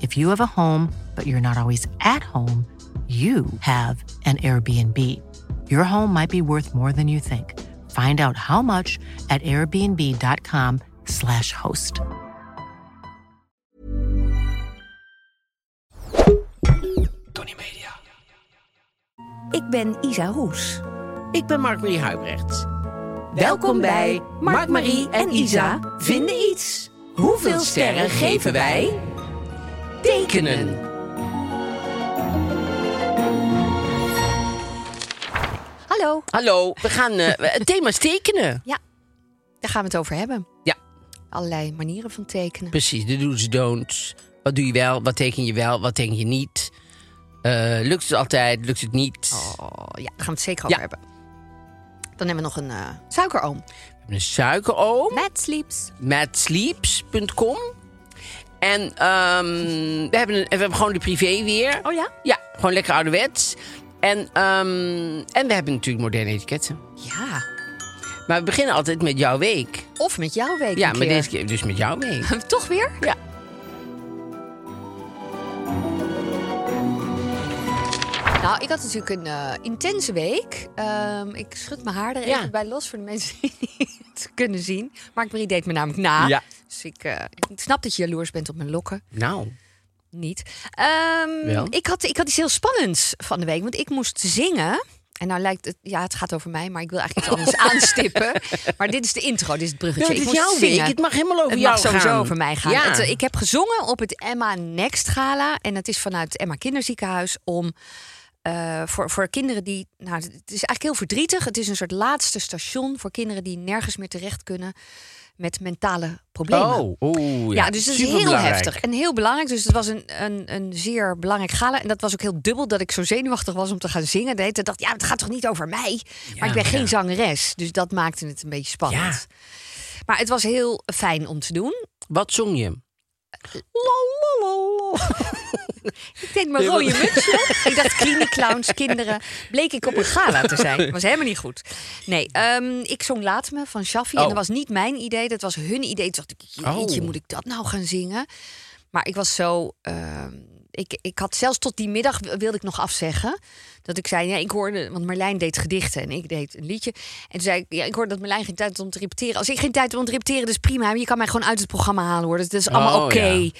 If you have a home, but you're not always at home, you have an Airbnb. Your home might be worth more than you think. Find out how much at airbnb.com/slash host. Tony Media. Ik ben Isa Roes. Ik ben Mark-Marie Huibrecht. Welkom bij Mark, Marie en Isa vinden iets. Hoeveel sterren geven wij? Tekenen. Hallo. Hallo, we gaan eh, het thema is tekenen. Ja, daar gaan we het over hebben. Ja, Allerlei manieren van tekenen. precies. De do's, don'ts. Wat doe je wel? Wat teken je wel? Wat teken je niet? Eh, lukt het altijd? Lukt het niet? Oh, ja, daar gaan we het zeker over Ja. hebben. Dan hebben we nog een eh, suikeroom. We hebben een suikeroom. Matt Sleeps. Matsleeps.com. En ehm, we, hebben een, we hebben gewoon de privé weer. Oh ja? Ja, gewoon lekker ouderwets. En, ehm, en we hebben natuurlijk moderne etiketten. Ja. Maar we beginnen altijd met jouw week. Of met jouw week Ja, maar deze keer dus met jouw week. Toch weer? Ja. Nou, ik had natuurlijk een eh, intense week. Ehm, ik schud mijn haar er Ja. even bij los voor de mensen die het kunnen zien. Mark Marie deed me namelijk na. Ja. Dus ik, eh, ik snap dat je jaloers bent op mijn lokken. Nou, Niet. Ehm, ik, had, ik had iets heel spannends van de week. Want ik moest zingen. En nou lijkt het, ja, het gaat over mij, maar ik wil eigenlijk iets anders aanstippen. Maar dit is de intro, dit is het bruggetje. Ja, ik is moest jouw week. zingen. Het mag helemaal over Het jou mag sowieso over mij gaan. Ja. Het, eh, ik heb gezongen op het Emma Next Gala. En het is vanuit het Emma Kinderziekenhuis om eh, voor, voor kinderen die. Nou, het is eigenlijk heel verdrietig. Het is een soort laatste station voor kinderen die nergens meer terecht kunnen met mentale problemen. Oh, oeh, ja. Ja, dus dat is heel heftig en heel belangrijk. Dus het was een, een, een zeer belangrijk gala. En dat was ook heel dubbel dat ik zo zenuwachtig was om te gaan zingen. De hele tijd dacht ja, het gaat toch niet over mij? maar ik ben geen zangeres. Dus dat maakte het een beetje spannend. Ja. Maar het was heel fijn om te doen. Wat zong je? Ik deed mijn rode mutsje. Ik dacht, clowns, kinderen. Bleek ik op een gala te zijn. Was helemaal niet goed. Nee, ehm, ik zong Laat Me van Shaffi. En Oh. dat was niet mijn idee. Dat was hun idee. Toen dacht ik, jeetje, Oh. moet ik dat nou gaan zingen? Maar ik was zo... ehm, ik, ik had zelfs tot die middag wilde ik nog afzeggen. Dat ik zei, ja, ik hoorde... Want Marlijn deed gedichten en ik deed een liedje. En toen zei ik, ja, ik hoorde dat Marlijn geen tijd had om te repeteren. Als ik geen tijd heb om te repeteren, dus prima. Je kan mij gewoon uit het programma halen, hoor. Dus dat is allemaal Oh, oké. ja.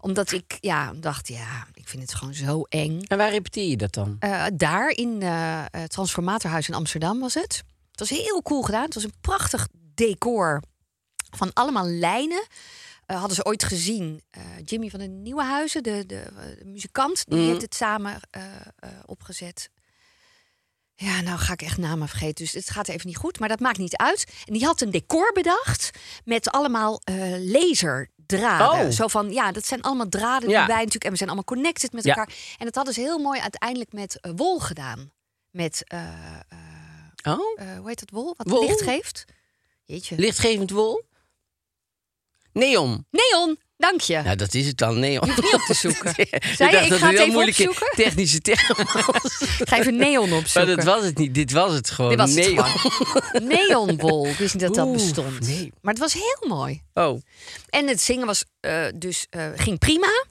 Omdat ik, ja, dacht, ja, ik vind het gewoon zo eng. En waar repeteer je dat dan? Eh, daar in eh het Transformatorhuis in Amsterdam was het. Het was heel cool gedaan. Het was een prachtig decor van allemaal lijnen. Eh, hadden ze ooit gezien. eh, Jimmy van de Nieuwenhuizen, de, de, eh, de muzikant, die Mhm. heeft het samen opgezet. Ja, nou ga ik echt namen vergeten. Dus het gaat even niet goed. Maar dat maakt niet uit. En die had een decor bedacht met allemaal laserdraden. Oh. Zo van, ja, dat zijn allemaal draden Ja. die wij natuurlijk... En we zijn allemaal connected met Ja. elkaar. En dat hadden ze heel mooi uiteindelijk met wol gedaan. Met, Oh? hoe heet dat wol? Wat Wol? licht geeft. Jeetje. Lichtgevend wol? Neon. Neon, dank je. Nou, dat is het dan, neon. Je hoeft niet op te zoeken. ik Zei je, dacht ik dat ga het het heel even opzoeken? technische term. Ik ga even neon Maar opzoeken. dat was het niet. Dit was het gewoon. Dit was het neon. gewoon. Neonwol. Ik wist niet dat dat bestond. nee. Maar het was heel mooi. Oh, En het zingen was eh, dus eh, ging prima.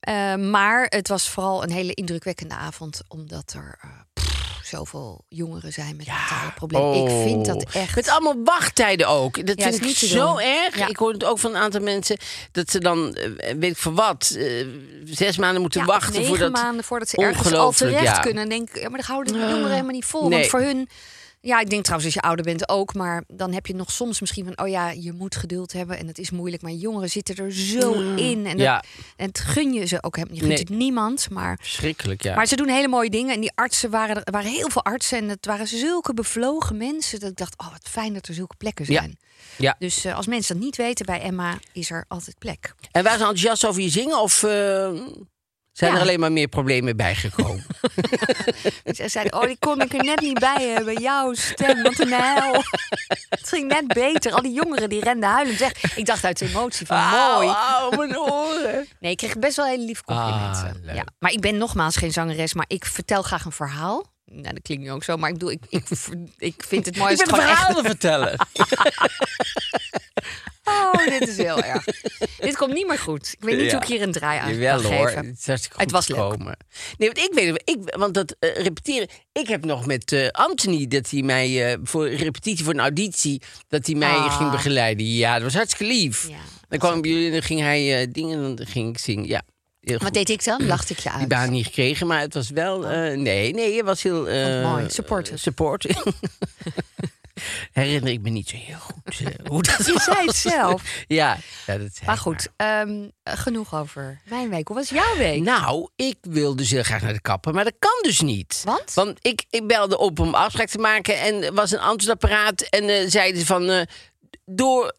Eh, maar het was vooral een hele indrukwekkende avond. Omdat er pff, zoveel jongeren zijn met mentale problemen. Ik vind dat Oh. echt. Met allemaal wachttijden ook. Dat vind is ik niet zo doen. erg. Ik hoor het ook van een aantal mensen dat ze dan, eh, weet ik voor wat, eh, zes maanden moeten wachten negen voordat. maanden voordat ze ergens al terecht kunnen. En denk, ja, maar dan houden de jongeren helemaal niet vol. Nee. Want voor hun. Ja, ik denk trouwens als je ouder bent ook. Maar dan heb je nog soms misschien van... oh ja, je moet geduld hebben en het is moeilijk. Maar jongeren zitten er zo in. En, Mm. Ja. dat, en het gun je ze ook. Je gunt Nee. het niemand, maar... Verschrikkelijk, ja. Maar ze doen hele mooie dingen. En die artsen waren er waren heel veel artsen. En het waren zulke bevlogen mensen. Dat ik dacht, oh wat fijn dat er zulke plekken zijn. Ja. Dus eh, als mensen dat niet weten, bij Emma is er altijd plek. En waren ze enthousiast over je zingen of eh, zijn Ja. er alleen maar meer problemen bijgekomen? Ze zeiden, oh, die kon ik er net niet bij hebben. Jouw stem, wat een hel. Het ging net beter. Al die jongeren die renden huilend weg. Ik dacht uit de emotie van mooi. Auw, mijn oren. Nee, ik kreeg best wel hele lieve complimenten. Ah, leuk. ja. Maar ik ben nogmaals geen zangeres, maar ik vertel graag een verhaal. Nou, dat klinkt nu ook zo, maar ik bedoel, ik, ik, ik vind het mooi Ik als ben het gewoon echt verhalen vertellen. Oh, dit is heel erg. dit komt niet meer goed. Ik weet niet Ja. hoe ik hier een draai aan Jawel kan hoor, geven. het is was leuk. gekomen. Nee, want ik weet ik, want dat eh, repeteren. Ik heb nog met eh, Anthony dat hij mij eh, voor repetitie voor een auditie dat hij mij Ah. ging begeleiden. Ja, dat was hartstikke lief. Ja, dan kwam ik bij jullie en dan ging hij dingen en dan ging ik zingen. Ja, goed. Wat deed ik dan? Lachte ik je die uit. baan niet gekregen, maar het was wel. eh, nee, nee, het was heel. eh, mooi. Supportive. Support. Herinner ik me niet zo heel goed eh, hoe dat Je zei het zelf. Ja, ja dat zei Maar goed, ehm, eh, genoeg over mijn week. Hoe was jouw week? Nou, ik wil dus heel graag naar de kapper, maar dat kan dus niet. Want? Want ik, ik belde op om afspraak te maken en er was een antwoordapparaat. En zeiden ze van, door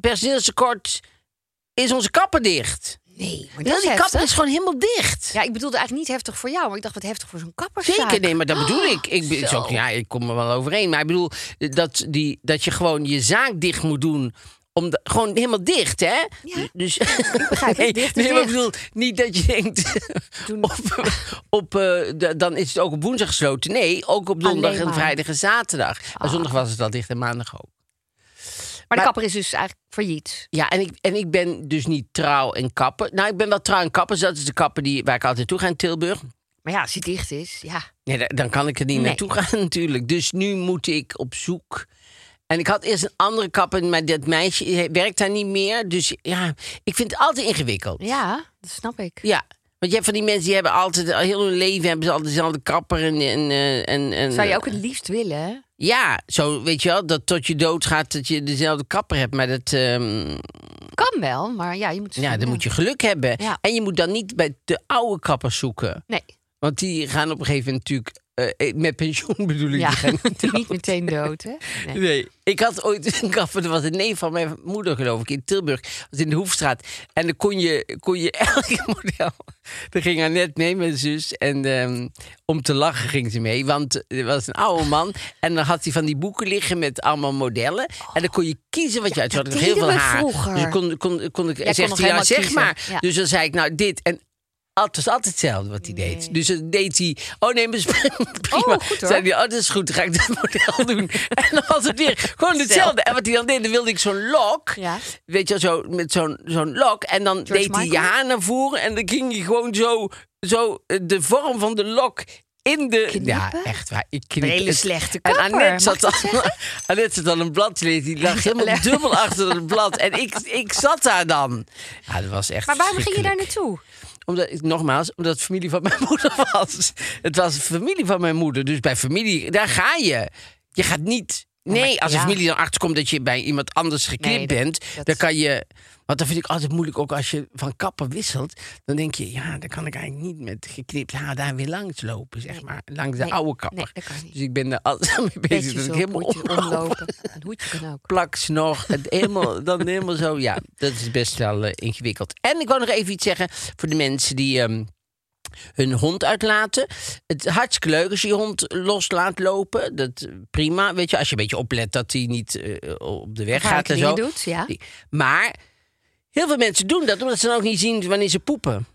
personeelstekort is onze kapper dicht. Nee, maar dat die kapper heftig. is gewoon helemaal dicht. Ja, ik bedoelde eigenlijk niet heftig voor jou, maar ik dacht wat heftig voor zo'n kapperszaak. Zeker, nee, maar dat bedoel ik. Ik, ben, ja, ik kom er wel overeen. Maar ik bedoel dat, die, dat je gewoon je zaak dicht moet doen. Om de- gewoon helemaal dicht, hè? Ja, dus, begrijp het. nee, Dicht nee, maar ik bedoel niet dat je denkt... Op, op, eh, de- dan is het ook op woensdag gesloten. Nee, ook op donderdag en vrijdag en zaterdag. Maar Ah. zondag was het al dicht en maandag ook. Maar de kapper is dus eigenlijk failliet. Ja, en ik, en ik ben dus niet trouw en kapper. Nou, ik ben wel trouw en kapper. Dus dat is de kapper die, waar ik altijd toe ga in Tilburg. Maar ja, als hij dicht is, ja. Nee, da- dan kan ik er niet Nee. naartoe gaan natuurlijk. Dus nu moet ik op zoek. En ik had eerst een andere kapper, maar dat meisje eh, werkt daar niet meer. Dus ja, ik vind het altijd ingewikkeld. Ja, dat snap ik. Ja, want je hebt van die mensen die hebben altijd, al heel hun leven hebben ze altijd dezelfde kapper. En, en, eh, en, en, Zou je ook het liefst willen, hè? Ja, zo weet je wel, dat tot je dood gaat dat je dezelfde kapper hebt. Maar dat, ehm, Kan wel, maar ja, je moet... ja, dan moet je geluk hebben. Ja. En je moet dan niet bij de oude kappers zoeken. Nee, Want die gaan op een gegeven moment natuurlijk, eh, met pensioen bedoel ik. ja, niet meteen dood, hè? Nee. Nee, ik had ooit een kapper, dat was een neef van mijn moeder geloof ik, in Tilburg. Dat was in de Hoefstraat. En dan kon je, kon je elke model... Dan ging haar net mee, mijn zus. En ehm, om te lachen ging ze mee, want er was een oude man. En dan had hij van die boeken liggen met allemaal modellen. En dan kon je kiezen wat je uit. Nog heel veel haar. vroeger. Dus kon, kon, kon ik, zegt hij, zeg kiezen. maar. Ja. Dus dan zei ik, nou dit. En het was altijd hetzelfde wat hij deed. Dus dan deed hij... Oh nee, prima. Oh, goed. Zei hij, oh, dat is goed, dan ga ik dat model doen. En dan was het weer gewoon hetzelfde. En wat hij dan deed, dan wilde ik zo'n lok. Ja. Weet je, zo, met zo'n zo'n lok. En dan George deed hij je haar naar voren. En dan ging hij gewoon zo, zo eh, de vorm van de lok in de... Knippen? Ja, echt waar. Ik knip Een hele slechte En kapper, Annette mag zat, dan, Annette zat dan een blad. Die lag helemaal dubbel achter het blad. En ik, ik zat daar dan. Ja, dat was echt Maar waarom ging je daar naartoe? Omdat nogmaals, omdat familie van mijn moeder was. Het was familie van mijn moeder. Dus bij familie, daar ga je. Je gaat niet. Nee, als de ja. familie dan achterkomt dat je bij iemand anders geknipt Nee, dat- bent, dat- dan kan je. Want dat vind ik altijd moeilijk, ook als je van kapper wisselt. Dan denk je, ja, dan kan ik eigenlijk niet met geknipt haar daar weer langs lopen, zeg maar. Langs de Nee, oude kapper. Dus ik ben daar altijd mee bezig. Petjes Dat ik op, helemaal omloop. omlopen. Een hoedje kan ook. Plaks nog. Het helemaal, dan helemaal zo. Ja, dat is best wel eh, ingewikkeld. En ik wou nog even iets zeggen voor de mensen die ehm, hun hond uitlaten. Het is hartstikke leuk als je je hond los laat lopen. Dat eh, prima. Weet je, als je een beetje oplet dat hij niet eh, op de weg gaat en zo. doet, ja. Maar heel veel mensen doen dat omdat ze dan ook niet zien wanneer ze poepen.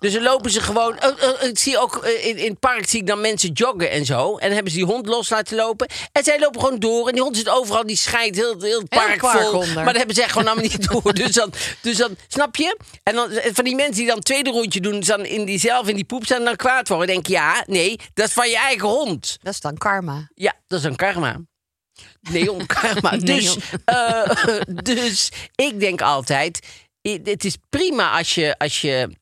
Dus dan lopen ze gewoon. oh, oh, ik zie ook eh, in, in het park zie ik dan mensen joggen en zo. En dan hebben ze die hond los laten lopen. En zij lopen gewoon door. En die hond zit overal, die scheidt heel, heel het park vol. onder. Maar dat hebben ze echt gewoon allemaal niet door. Dus dan, dus dan, snap je? En dan eh, van die mensen die dan het tweede rondje doen, dan in die zelf in die poep zijn, dan kwaad worden. Dan denk ja, nee, dat is van je eigen hond. Dat is dan karma. Ja, dat is een karma. Neon karma. Dus, eh, dus ik denk altijd, het is prima als je, als je...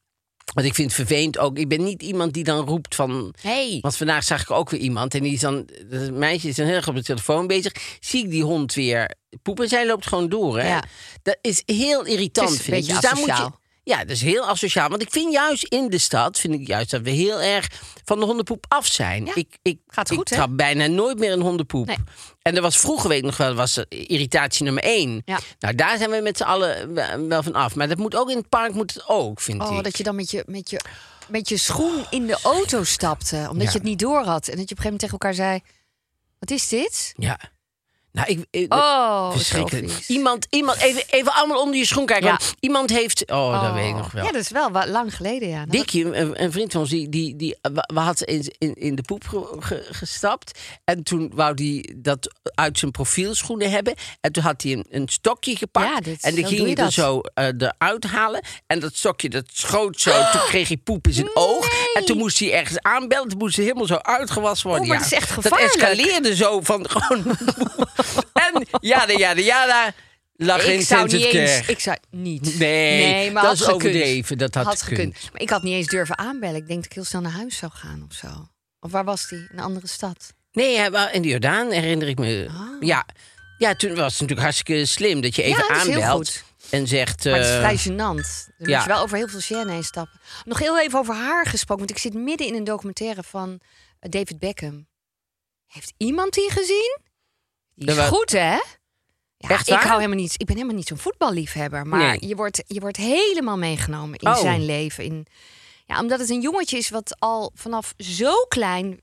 Want ik vind het vervelend ook. Ik ben niet iemand die dan roept van... Hey. Want vandaag zag ik ook weer iemand. En die is dan... Dat meisje is dan heel erg op de telefoon bezig. Zie ik die hond weer poepen. Zij loopt gewoon door. Hè? Ja. Dat is heel irritant, is vind ik. beetje daar moet je... Ja, dat is heel asociaal. Want ik vind juist in de stad... vind ik juist dat we heel erg van de hondenpoep af zijn. Ja, ik ik, gaat ik goed, hè? trap bijna nooit meer een hondenpoep. Nee. En er was vroeger, weet ik nog wel, was irritatie nummer één. Ja. Nou, daar zijn we met z'n allen wel- van af. Maar dat moet ook in het park moet het ook, vind Oh, ik. dat je dan met je, met, je, met je schoen in de auto stapte. Omdat Ja. je het niet door had. En dat je op een gegeven moment tegen elkaar zei... Wat is dit? Ja. Nou, ik, ik, Oh, verschrikkelijk. zo vies. Iemand, iemand even, even allemaal onder je schoen kijken. Ja. Iemand heeft, oh, dat weet ik nog wel. Ja, dat is wel wa- lang geleden, ja. Dat- Dikkie, een, een vriend van ons, die, die, die we we had in, in, in de poep ge- ge- gestapt. En toen wou hij dat uit zijn profielschoenen hebben. En toen had hij een, een stokje gepakt. Ja, dit- en die ging hij er dat. zo eh, eruit halen. En dat stokje, dat schoot zo. Toen kreeg hij poep in zijn oog. En toen moest hij ergens aanbellen. Toen moest hij helemaal zo uitgewassen worden. Oh, maar ja. dat is echt Dat gevaarlijk. escaleerde zo van gewoon... en ja, ja, ja, daar lag ik in zou niet eens... Ik zou niet. Nee, maar dat had is overdreven. Dat had gekund. Maar ik had niet eens durven aanbellen. Ik denk dat ik heel snel naar huis zou gaan of zo. Of waar was die? In een andere stad. Nee, in de Jordaan herinner ik me. Ja. ja, toen was het natuurlijk hartstikke slim dat je even Ah. Ja, dat is heel aanbelt goed. en zegt. Maar het is eh, vrij gênant. Dan ja. moet je wel over heel veel gêne heen stappen. Nog heel even over haar gesproken. Want ik zit midden in een documentaire van eh, David Beckham. Heeft iemand die gezien? Die is Ja, goed, hè? Ja, Echt ik, hou helemaal niet, ik ben helemaal niet zo'n voetballiefhebber. Maar Nee. je, wordt, je wordt helemaal meegenomen in Oh. zijn leven. In, ja, omdat het een jongetje is wat al vanaf zo klein...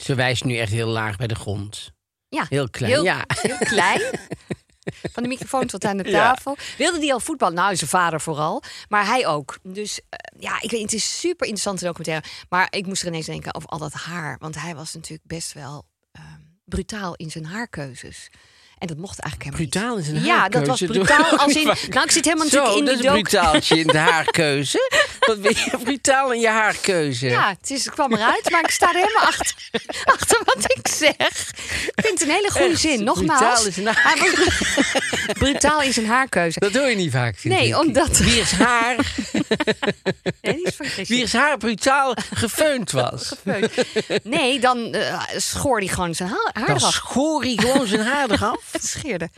Ze wijst nu echt heel laag bij de grond. Ja, Heel klein, Heel, ja. heel klein. Van de microfoon tot aan de Ja. tafel. Wilde die al voetballen? Nou, zijn vader vooral. Maar hij ook. Dus eh, ja, ik weet, het is super interessante documentaire. Maar ik moest er ineens denken over al dat haar. Want hij was natuurlijk best wel brutaal in zijn haarkeuzes. En dat mocht eigenlijk helemaal Brutaal niet. in zijn Ja, dat was haarkeuze. brutaal als in... Nou, ik zit helemaal Zo, natuurlijk in dat is een brutaaltje in de haarkeuze. Wat ben je brutaal in je haarkeuze? Ja, het, is, het kwam eruit, maar ik sta er helemaal achter, achter wat ik zeg. Ik vind het een hele goede Echt, zin. Nogmaals, brutaal is een brutaal haarkeuze. Dat hoor je niet vaak. vind Nee, ik. omdat- Wiers haar, Nee, die is van haar brutaal gefeund was. Nee, dan eh, schoor hij gewoon zijn haar, haar Dan eraf. schoor hij gewoon zijn haar eraf. Het scheerde.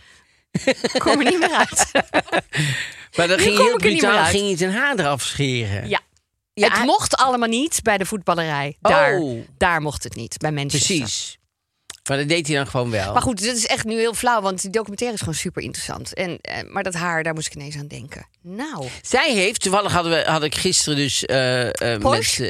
Kom er niet meer uit. Maar dan ging kom heel brutaal ging hij zijn haar eraf scheren. Ja. Ja, het mocht allemaal niet bij de voetballerij. Daar, Oh. daar mocht het niet, bij Manchester. Precies. Maar dat deed hij dan gewoon wel. Maar goed, dit is echt nu heel flauw, want die documentaire is gewoon super interessant. En, eh, maar dat haar, daar moest ik ineens aan denken. Nou, Zij heeft, toevallig hadden we, had ik gisteren dus eh, met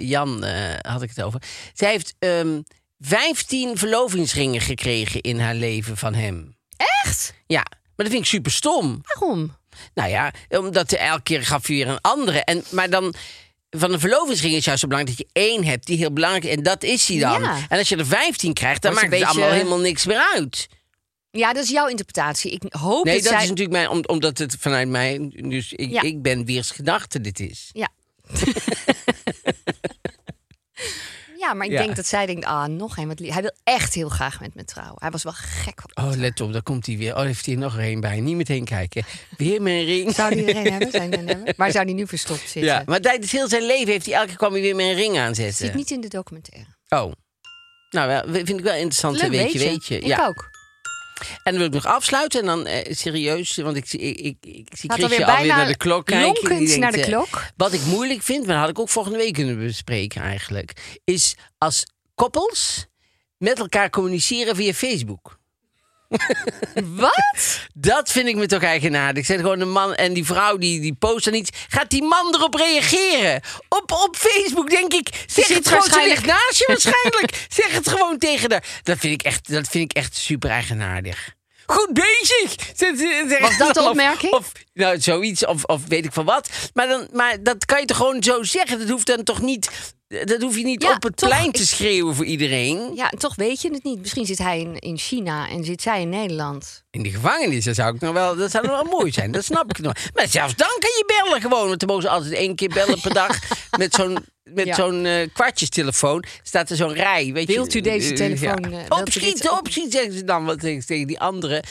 Jan had ik het over. Zij heeft ehm 15 verlovingsringen gekregen in haar leven van hem. echt? Ja, maar dat vind ik super stom. Waarom? Nou ja, omdat elke keer gaf hij weer een andere. En, maar dan van een verlovingsring is juist zo belangrijk dat je één hebt die heel belangrijk is. En dat is hij dan. Ja. En als je er 15 krijgt, dan maakt is het allemaal beetje- helemaal niks meer uit. Ja, dat is jouw interpretatie. Ik hoop Nee, dat, dat zij... is natuurlijk mijn, om- omdat het vanuit mij, dus ik, Ja. ik ben Wiers gedachte dit is. Ja. ja, maar ik Ja. denk dat zij denkt, ah, nog een. Wat. Hij wil echt heel graag met me trouwen. Hij was wel gek. op Oh, let op, daar komt hij weer. Oh, heeft hij nog een bij. Niet meteen kijken. Weer mijn ring. Zou die er een hebben? Hebben? Maar zou die nu verstopt zitten? Ja, maar tijdens heel zijn leven heeft hij elke keer kwam hij weer met een ring aanzetten. Zit niet in de documentaire. Oh. Nou, wel, vind ik wel interessant. Leuk, weet je, weet je. Ik ja. ook. En dan wil ik nog afsluiten. En dan eh, serieus, want ik, zie- ik, ik, ik zie Gaat Chrisje alweer naar de klok kijken. lonkend Die denkt, naar de eh, klok. Wat ik moeilijk vind, maar dat had ik ook volgende week kunnen bespreken eigenlijk. Is als koppels met elkaar communiceren via Facebook. Wat? Dat vind ik me toch eigenaardig. Zet gewoon een man en die vrouw die, die post dan iets. Gaat die man erop reageren? Op, op Facebook denk ik. Zeg het gewoon. Waarschijnlijk- naast je waarschijnlijk. zeg het gewoon tegen haar. Dat vind ik echt, dat vind ik echt super eigenaardig. goed bezig. Was dat de dan. Of- opmerking? Of, nou, zoiets, of, of weet ik van wat. Maar, dan, maar dat kan je toch gewoon zo zeggen? Dat hoeft dan toch niet... Dat hoef je niet Ja, op het toch, plein te schreeuwen voor iedereen. Ja, toch weet je het niet. Misschien zit hij in, in China en zit zij in Nederland. In de gevangenis, dat zou, ik nog wel, dat zou nog wel mooi zijn. Dat snap ik nog. Maar zelfs dan kan je bellen gewoon. Want dan mogen ze altijd één keer bellen per dag. Met zo'n met Ja. zo'n eh, kwartjestelefoon staat er zo'n rij. Weet Wilt je, u deze Eh, telefoon, eh, wilt u opschieten, dit- opschieten, zeggen ze dan. Wat tegen die andere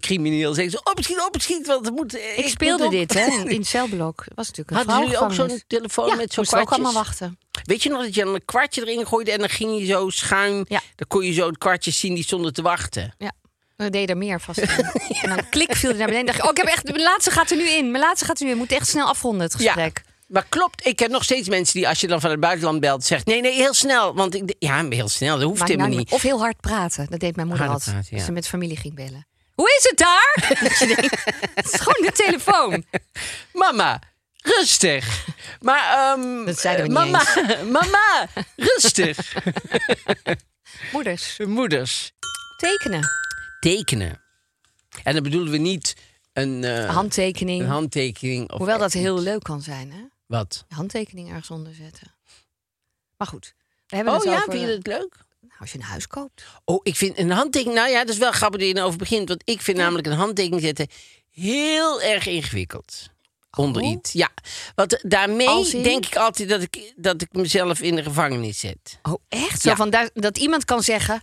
crimineel? Zeggen ze opschieten, opschieten. Want er moet, Ik speelde dit hè, in, in het celblok. Was natuurlijk een Hadden jullie ook zo'n telefoon ja, met zo'n we ook kwartjes? allemaal wachten. Weet je nog dat je dan een kwartje erin gooide en dan ging je zo schuin. Ja. Dan kon je zo het kwartje zien die zonder te wachten. Ja. We deden er meer vast. En dan klik viel hij naar beneden. En dacht ik, oh, ik heb echt, mijn laatste gaat er nu in. Mijn laatste gaat er nu in. We moeten echt snel afronden, het gesprek. Maar klopt, ik heb nog steeds mensen die als je dan van het buitenland belt, zegt nee, nee, heel snel. Want ik, ja, maar heel snel, dat hoeft Maakt helemaal nou niet. Of heel hard praten. Dat deed mijn moeder altijd. Als ja. ze met familie ging bellen. Hoe is het daar? Het is gewoon de telefoon. Mama, rustig. Maar, ehm Dat zeiden we eh, niet mama, mama, rustig. Moeders, Moeders, tekenen. tekenen. En dan bedoelen we niet een, eh, Handtekening. een handtekening. Of Hoewel dat heel leuk kan zijn, hè? Wat? Een handtekening ergens onder zetten. Maar goed, we hebben Oh het ja, over... vind je dat leuk? Nou, als je een huis koopt. Oh, ik vind een handtekening. Nou ja, dat is wel grappig dat je erover begint. Want ik vind namelijk een handtekening zetten heel erg ingewikkeld. Onder Oh. iets. Ja. Want daarmee in? denk ik altijd dat ik, dat ik mezelf in de gevangenis zet. Oh, echt? Zo Ja. van daar, dat iemand kan zeggen...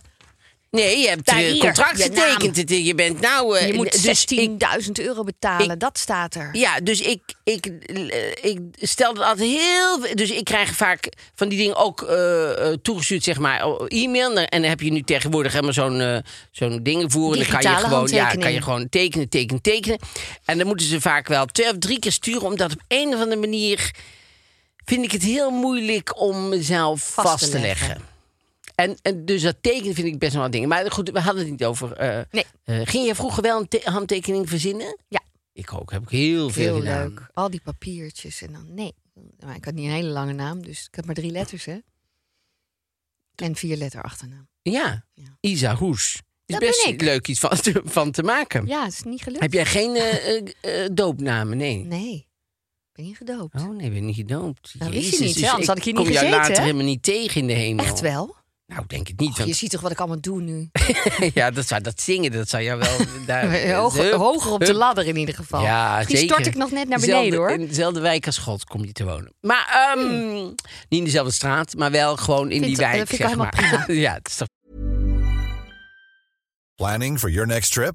Nee, je hebt een hier, contract getekend. Het- Je bent nou. eh, je moet dus ik- 16.000 euro betalen. ik- dat staat er. Ja, dus ik, ik, eh, ik stel dat altijd heel. Dus ik krijg vaak van die dingen ook eh, eh, toegestuurd, zeg maar, e-mail. En dan heb je nu tegenwoordig helemaal zo'n eh, zo'n dingen voeren. Dan kan je gewoon, ja, kan je gewoon tekenen, tekenen, tekenen. En dan moeten ze vaak wel twee of drie keer sturen, omdat op een of andere manier vind ik het heel moeilijk om mezelf vast, te leggen. En, en dus dat tekenen vind ik best wel wat dingen. Maar goed, we hadden het niet over. eh, Nee. eh, ging je vroeger wel een te- handtekening verzinnen? Ja. Ik ook, heb ik heel veel Heel gedaan. leuk. Al die papiertjes en dan... Nee, maar ik had niet een hele lange naam. Dus ik heb maar drie letters, hè? En vier letter achternaam. Ja, Ja. Isa Hoes. Is Dat best leuk iets van te, van te maken. Ja, het is niet gelukt. Heb jij geen eh, doopnamen? Nee. Nee, ben niet gedoopt. Oh nee, ik ben niet gedoopt. Nou, wist je niet, dus Anders had ik hier niet kom jou gezeten, later hè? helemaal niet tegen in de hemel. Echt wel? Nou, denk het niet. Och, je Want, ziet toch wat ik allemaal doe nu? ja, dat, zou, dat zingen, dat zou jou wel... Daar, Hoger, Hup, hoger op de ladder in ieder geval. Ja, Misschien zeker. stort ik nog net naar beneden, hoor. In dezelfde wijk als God kom je te wonen. Maar ehm, niet in dezelfde straat, maar wel gewoon in Vind- die dat wijk, vind ik zeg maar. helemaal ja, het is toch Planning for your next trip?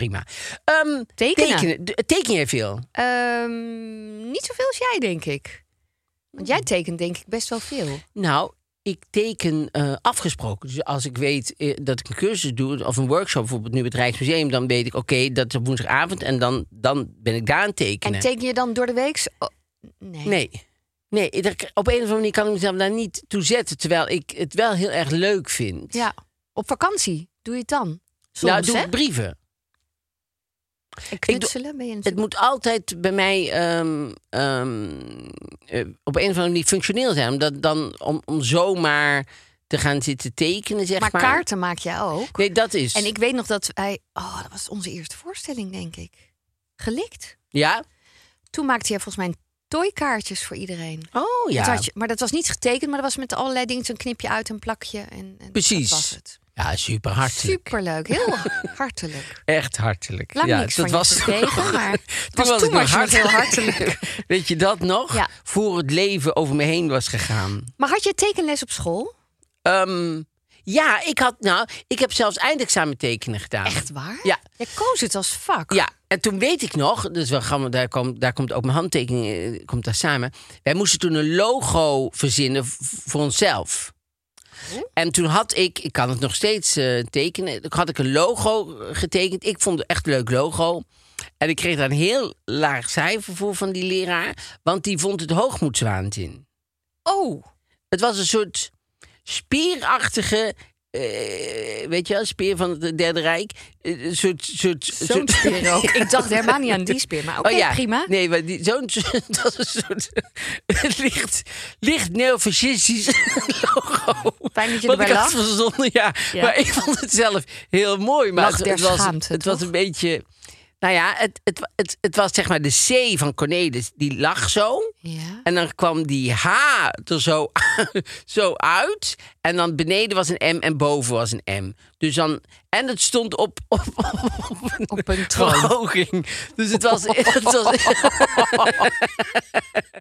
Prima. Ehm, Tekenen. Teken jij veel? Ehm, niet zoveel als jij, denk ik. Want jij tekent denk ik best wel veel. Nou, ik teken eh, afgesproken. Dus als ik weet eh, dat ik een cursus doe, of een workshop bijvoorbeeld nu bij het Rijksmuseum, dan weet ik, oké, dat is op woensdagavond en dan, dan ben ik daar aan het tekenen. En teken je dan door de week? Oh, nee. Nee. Nee, op een of andere manier kan ik mezelf daar niet toe zetten, terwijl ik het wel heel erg leuk vind. Ja. Op vakantie doe je het dan? Soms, nou, doe hè? ik brieven. En knutselen ben je een Het moet altijd bij mij ehm, ehm, eh, op een of andere manier functioneel zijn. Omdat dan om, om zomaar te gaan zitten tekenen, zeg maar. Maar kaarten maak jij ook. Nee, dat is. En ik weet nog dat wij... Oh, dat was onze eerste voorstelling, denk ik. Gelikt. Ja? Toen maakte jij volgens mij toykaartjes voor iedereen. Oh ja. Dat had je- maar dat was niet getekend, maar dat was met allerlei dingen. Zo'n knipje uit, een plakje. En, en Precies. Dat was het. Ja, super hartelijk. Superleuk. Heel hartelijk. Echt hartelijk. Lang ja, niks van je gekregen, maar het was was toen was je nog heel hart- hartelijk. Weet je dat nog? Ja. Voor het leven over me heen was gegaan. Maar had je tekenles op school? Ehm, ja, ik had nou, ik heb zelfs eindexamen tekenen gedaan. Echt waar? Ja. Je koos het als vak. Ja, en toen weet ik nog, dus wel gaan we, daar, komt, daar komt ook mijn handtekening eh, komt daar samen. Wij moesten toen een logo verzinnen voor onszelf. En toen had ik, ik kan het nog steeds eh, tekenen, toen had ik een logo getekend. Ik vond het echt een leuk logo. En ik kreeg daar een heel laag cijfer voor van die leraar, want die vond het hoogmoedswaanzin. Oh, Het was een soort spierachtige, eh, weet je wel, speer van het Derde Rijk. Een soort, soort, zo'n speer ook. Ik dacht helemaal niet aan die speer, maar oké, Oh ja, prima. Nee, maar die, zo'n dat was een soort licht, licht neofascistisch logo. Fijn dat je Wat erbij ik had lag. verzonnen, ja. Ja. Maar ik vond het zelf heel mooi. Maar het, was, schaamte, het was een beetje... Nou ja, het, het, het, het was zeg maar de C van Cornelis, die lag zo. Ja. En dan kwam die H er zo, zo uit. En dan beneden was een M en boven was een M. Dus dan, en het stond op, op, op een, Op een verhoging. Dus het was... Het was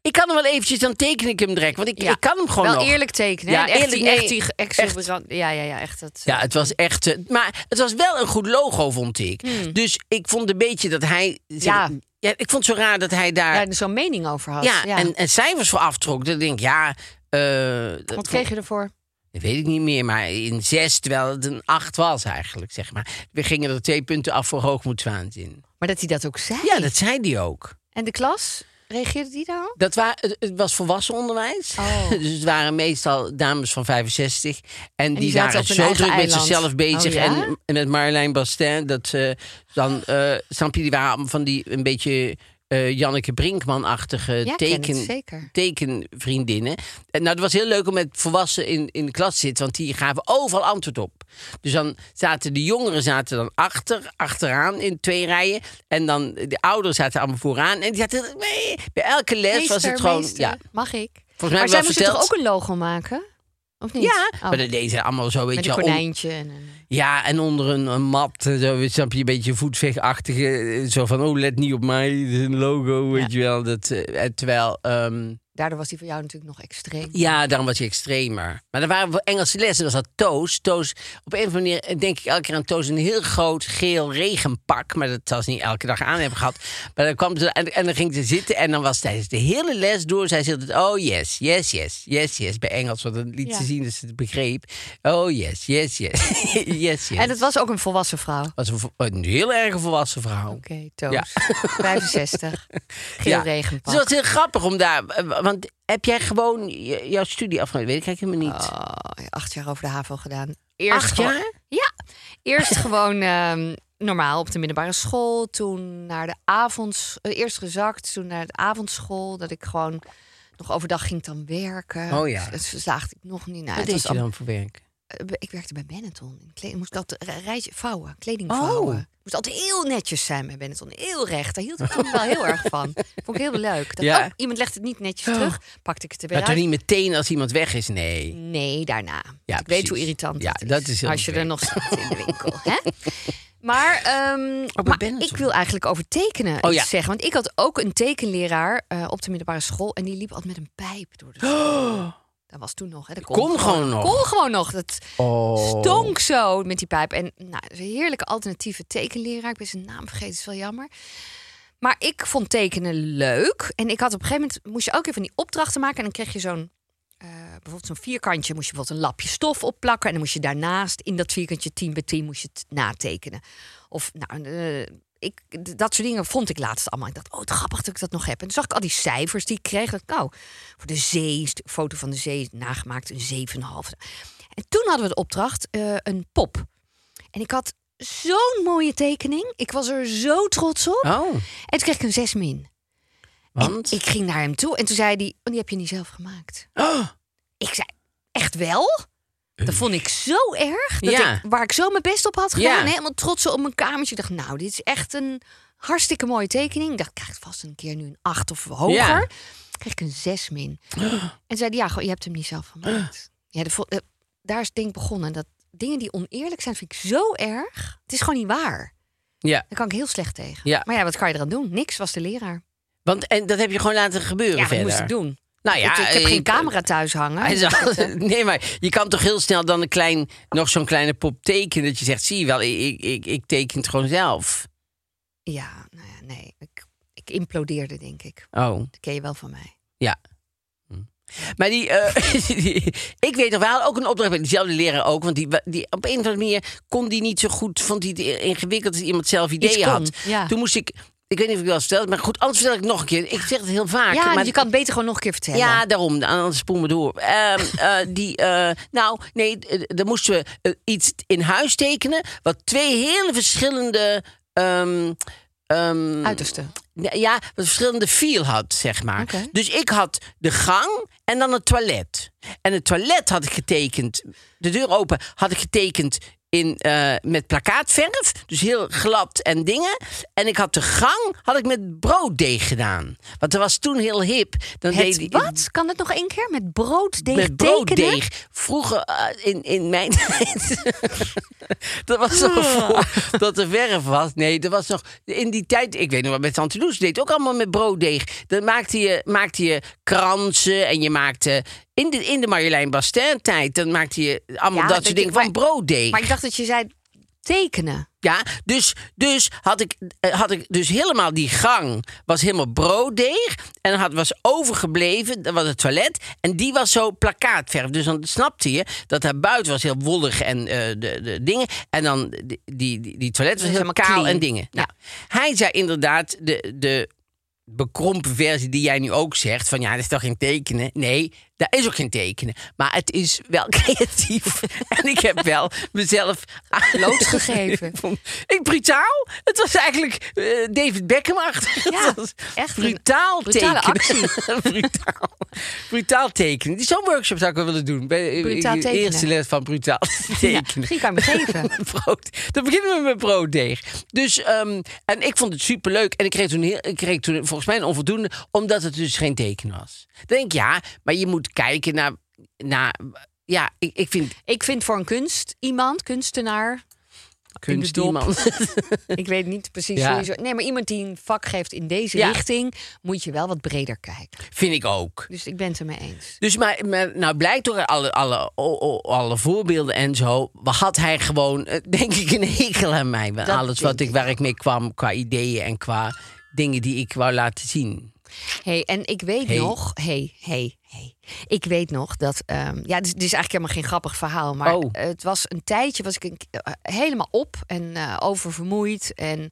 ik kan hem wel eventjes, dan teken ik hem direct. Want ik, Ja. ik kan hem gewoon Wel nog. eerlijk tekenen. Ja, echt, eerlijk, die, echt die exuberant- Ja, ja, ja, echt. Dat, Ja, het was echt... eh, Maar het was wel een goed logo, vond ik. Dus ik vond een beetje dat hij... Hmm. Ja. ja. Ik vond het zo raar dat hij daar... ja, zo'n mening over had. Ja, Ja, En, en cijfers voor aftrok. Dan denk ik, ja... eh, Wat kreeg je ervoor? Dat weet ik niet meer, maar in zes, terwijl het een acht was eigenlijk, zeg maar. We gingen er twee punten af voor hoogmoedswaanzin. Maar dat hij dat ook zei. Ja, dat zei hij ook. En de klas, reageerde die daarop? Dat het, het was volwassen onderwijs. Oh. Dus het waren meestal dames van 65. En, die, die zaten waren zo druk met zichzelf bezig. Oh, ja? en, en met Marjolein Bastin. Dat ze dan, eh snap je, die waren van die een beetje eh, Janneke Brinkman-achtige Ja, teken, tekenvriendinnen. En nou, het was heel leuk om met volwassenen in, in de klas te zitten, want die gaven overal antwoord op. Dus dan zaten de jongeren zaten dan achter, achteraan in twee rijen. En dan de ouderen zaten allemaal vooraan. En die zaten, nee, bij elke les was het gewoon. meester, Ja, Mag ik? volgens mij maar zij moesten toch ook een logo maken? Of niet? Ja, Oh, maar dat deden ze allemaal zo, weet met je een konijntje. En. Ja, en onder een, een mat, eh, zo, snap je, een beetje voetvechtachtige. eh, Zo van, oh, let niet op mij, dit is een logo, weet je wel. Dat, eh, en terwijl, ehm, Daardoor was die voor jou natuurlijk nog extreem. ja, daarom was hij extremer. Maar er waren voor Engelse lessen, dat was dat Toos. Toos, op een of andere manier eh, denk ik elke keer aan Toos, een heel groot geel regenpak. Maar dat zal ze niet elke dag aan hebben gehad. Maar dan kwam ze, en, en dan ging ze zitten en dan was tijdens de hele les door, zei ze altijd, oh yes, yes, yes, yes, yes. Bij Engels, want dan liet Ja. ze zien dat ze het begreep. Oh yes, yes, yes, yes, yes. En het was ook een volwassen vrouw. Oké, was een, heel erg volwassen vrouw. Toos. Ja. 65. Geel Ja. regenpak. Dus het was heel grappig om daar. Want heb jij gewoon jouw studie afgerond? Weet ik eigenlijk helemaal niet. Oh, acht jaar over de HAVO gedaan. Eerst Acht gewoon- jaar? Ja. Eerst gewoon ehm, normaal op de middelbare school. Toen naar de avonds... eh, eerst gezakt, toen naar de avondschool. Dat ik gewoon nog overdag ging dan werken. Oh ja. Dat slaagde ik nog niet. Nou, Wat het deed was je dan voor werk? Eh, Ik werkte bij Benetton. Moest ik altijd een rijtje vouwen, kleding Oh. vouwen. Moest altijd heel netjes zijn bij Benetton. Heel recht. Daar hield ik toen wel heel erg van. Vond ik heel leuk. Dat, Ja. oh, iemand legt het niet netjes terug. Pakte ik het er weer Maar uit. niet meteen als iemand weg is? Nee. Nee, daarna. Ja, ik weet hoe irritant Ja, dat is. dat Als je er nog zit in de winkel. hè? Maar, ehm, maar ik wil eigenlijk over tekenen Oh, ja. zeggen. Want ik had ook een tekenleraar eh, op de middelbare school. En die liep altijd met een pijp door de school. Dat was toen nog. Hè? Dat Kon gewoon nog. Kon gewoon nog. Dat Oh. stonk zo met die pijp. En nou, een heerlijke alternatieve tekenleraar. Ik ben zijn naam vergeten, is wel jammer. Maar ik vond tekenen leuk. En ik had op een gegeven moment... moest je ook even die opdrachten maken. En dan kreeg je zo'n... eh, bijvoorbeeld zo'n vierkantje moest je bijvoorbeeld een lapje stof opplakken. En dan moest je daarnaast in dat vierkantje 10 bij 10 moest je het natekenen. Of nou, eh, ik, dat soort dingen vond ik laatst allemaal. Ik dacht, oh, het grappig dat ik dat nog heb. En toen zag ik al die cijfers die ik kreeg. Dat, nou, voor de zee, st- foto van de zee nagemaakt, een 7,5. En toen hadden we de opdracht, eh, een pop. En ik had zo'n mooie tekening. Ik was er zo trots op. Oh, En toen kreeg ik een 6 min. want? En ik ging naar hem toe en toen zei hij, oh, die heb je niet zelf gemaakt. Oh, Ik zei, echt wel? Dat vond ik zo erg. Dat Ja. ik, waar ik zo mijn best op had gedaan. Ja. Helemaal trots op mijn kamertje. Ik dacht, nou, dit is echt een hartstikke mooie tekening. Ik dacht, ik krijg vast een keer nu een 8 of hoger. Ja. Kreeg ik een 6 min. En zei ja, je hebt hem niet zelf gemaakt. Ja, de, eh, daar is het ding begonnen. Dat dingen die oneerlijk zijn, vind ik zo erg. Het is gewoon niet waar. ja. Daar kan ik heel slecht tegen. Ja. Maar ja, wat kan je eraan doen? Niks was de leraar. Want, en dat heb je gewoon laten gebeuren Ja, verder? moest ik doen? Nou ja, ik, ik heb geen camera thuis hangen. Zal- eh, nee, maar je kan toch heel snel dan een klein, nog zo'n kleine pop tekenen. Dat je zegt, zie je wel, ik, ik, ik, teken het gewoon zelf. Ja, nou ja, nee. Ik, ik implodeerde, denk ik. Oh, Dat ken je wel van mij. ja. Maar die, eh, die- ik weet nog, we hadden ook een opdracht bij diezelfde leraar ook. Want die, die, op een of andere manier kon die niet zo goed, vond hij het ingewikkeld dat iemand zelf ideeën kon, had. ja. Toen moest ik, ik weet niet of ik wel verteld, maar goed, anders vertel ik nog een keer. Ik zeg het heel vaak. Ja, maar je kan het beter gewoon nog een keer vertellen. Ja, daarom. Anders spoelen we door. Ehm, eh, die, eh, nou, nee, dan moesten we eh, iets in huis tekenen. Wat twee hele verschillende. Uiterste. ja, wat verschillende feel had, zeg maar. Dus ik had de gang en dan het toilet. En het toilet had ik getekend, de deur open, had ik getekend in, eh, met plakkaatverf. Dus heel glad en dingen. En ik had de gang had ik met brooddeeg gedaan. Want dat was toen heel hip. Dan Het deed wat? Kan het nog één keer? Met brooddeeg met tekenen? brooddeeg. Vroeger eh, in, in mijn tijd. dat was nog voor dat er verf was. Nee, dat was nog in die tijd. Ik weet nog wel, met Tante Loes deed ook allemaal met brooddeeg. Dan maakte je, maakte je kransen en je maakte. In de, in de Marjolein Bastin tijd, dan maakte je allemaal Ja, dat soort dingen van brooddeeg. Maar ik dacht dat je zei tekenen. Ja, dus, dus had, ik, eh, had ik dus helemaal die gang was helemaal brooddeeg en dan had was overgebleven dat was het toilet en die was zo plakkaatverf. Dus dan snapte je dat daar buiten was heel wollig en eh, de, de dingen en dan die, die, die, toilet was heel helemaal kaal clean. en dingen. Ja. Nou, hij zei inderdaad de, de bekrompen versie die jij nu ook zegt van ja, dat is toch geen tekenen? Nee, daar is ook geen tekenen. Maar het is wel creatief. en ik heb wel mezelf Blootgegeven. ik brutaal. Het was eigenlijk eh, David Beckham-achtig. Ja, Het was echt brutaal tekenen. brutaal. brutaal tekenen. Die Zo'n workshop zou ik wel willen doen. Bij Brutaal de tekenen. eerste les van brutaal Ja, tekenen. misschien kan me geven. Brood. Dan beginnen we met brooddeeg. Dus, ehm, en ik vond het superleuk. En ik kreeg, toen heel, ik kreeg toen volgens mij een onvoldoende, omdat het dus geen teken was. Dan denk ik, ja, maar je moet kijken naar. naar ja, ik, ik vind Ik vind voor een kunst iemand, kunstenaar. kunst iemand. Ik weet niet precies Ja. hoe. Nee, maar iemand die een vak geeft in deze Ja. richting, moet je wel wat breder kijken. vind ik ook. Dus ik ben het ermee eens. Dus maar, maar nou blijkt door alle, alle, alle voorbeelden en zo, had hij gewoon, eh, denk ik, een hekel aan mij. Dat alles wat ik, waar ik mee kwam qua ideeën en qua dingen die ik wou laten zien. Hey, en ik weet Hey. nog, hey, hey, hey. Ik weet nog dat, ehm, ja, dit, is- dit is eigenlijk helemaal geen grappig verhaal, maar Oh. het was een tijdje, was ik een, eh, helemaal op en eh, oververmoeid en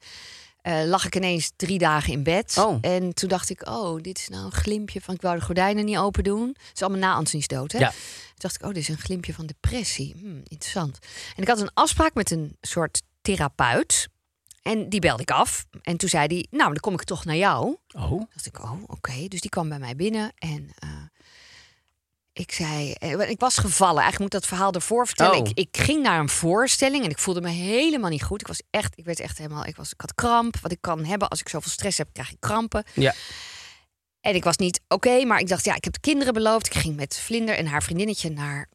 eh, lag ik ineens drie dagen in bed. Oh. En toen dacht ik, oh, dit is nou een glimpje van, ik wou de gordijnen niet open doen. Het is allemaal na Antonies dood, hè? Ja. Toen dacht ik, oh, dit is een glimpje van depressie. Hm, interessant. En ik had een afspraak met een soort therapeut. En die belde ik af. En toen zei hij, nou, dan kom ik toch naar jou. Oh. Toen dacht ik, oh, oké. Dus die kwam bij mij binnen en eh, ik zei, eh, ik was gevallen. Eigenlijk moet ik dat verhaal ervoor vertellen. Oh. Ik, ik ging naar een voorstelling en ik voelde me helemaal niet goed. Ik was echt, ik werd echt helemaal, ik was, ik had kramp. Wat ik kan hebben als ik zoveel stress heb, krijg ik krampen. Ja. En ik was niet oké, maar ik dacht, ja, ik heb de kinderen beloofd. Ik ging met Vlinder en haar vriendinnetje naar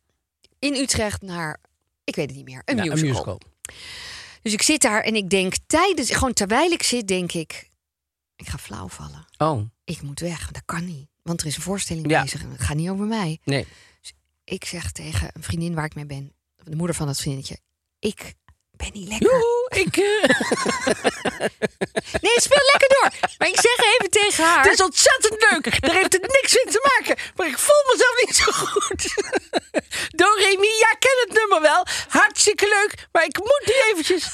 in Utrecht naar, ik weet het niet meer, een, Ja, musical. een musical. Dus ik zit daar en ik denk tijdens, gewoon terwijl ik zit, denk ik, ik ga flauw vallen. Oh, Ik moet weg, dat kan niet. Want er is een voorstelling Ja. bezig en het gaat niet over mij. nee. Ik zeg tegen een vriendin waar ik mee ben, de moeder van dat vriendinnetje, ik ben niet lekker. Joehoe, ik... eh, Nee, speel lekker door. Maar ik zeg even tegen haar. het is ontzettend leuk. Daar heeft het niks mee te maken. Maar ik voel mezelf niet zo goed. Doremi, ja, ken het nummer wel. Hartstikke leuk. Maar ik moet nu eventjes...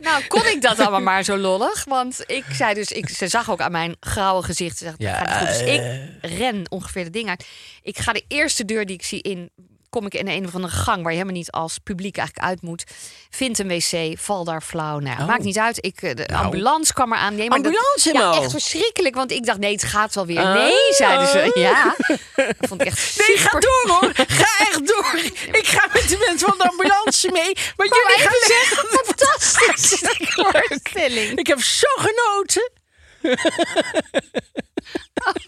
Nou, kon ik dat allemaal maar zo lollig? Want ik zei dus, ik, ze zag ook aan mijn grauwe gezicht. Ze zegt, Ja, gaat goed. Dus eh. ik ren ongeveer de ding uit. Ik ga de eerste deur die ik zie in, kom ik in een of andere gang waar je helemaal niet als publiek eigenlijk uit moet. Vind een wc, val daar flauw. Nou, ja, Oh. maakt niet uit. Ik, eh, de Nou. ambulance kwam eraan. Nee, maar dat- Ambulance, Ja, Mo? echt verschrikkelijk. Want ik dacht, nee, het gaat wel weer. Nee, zeiden ze. Ja. Dat vond ik echt super. Nee, ga door hoor. Ga echt door. Ik ga met de mensen van de ambulance mee. Maar jullie gaan zeggen, voorstelling. Ik heb zo genoten.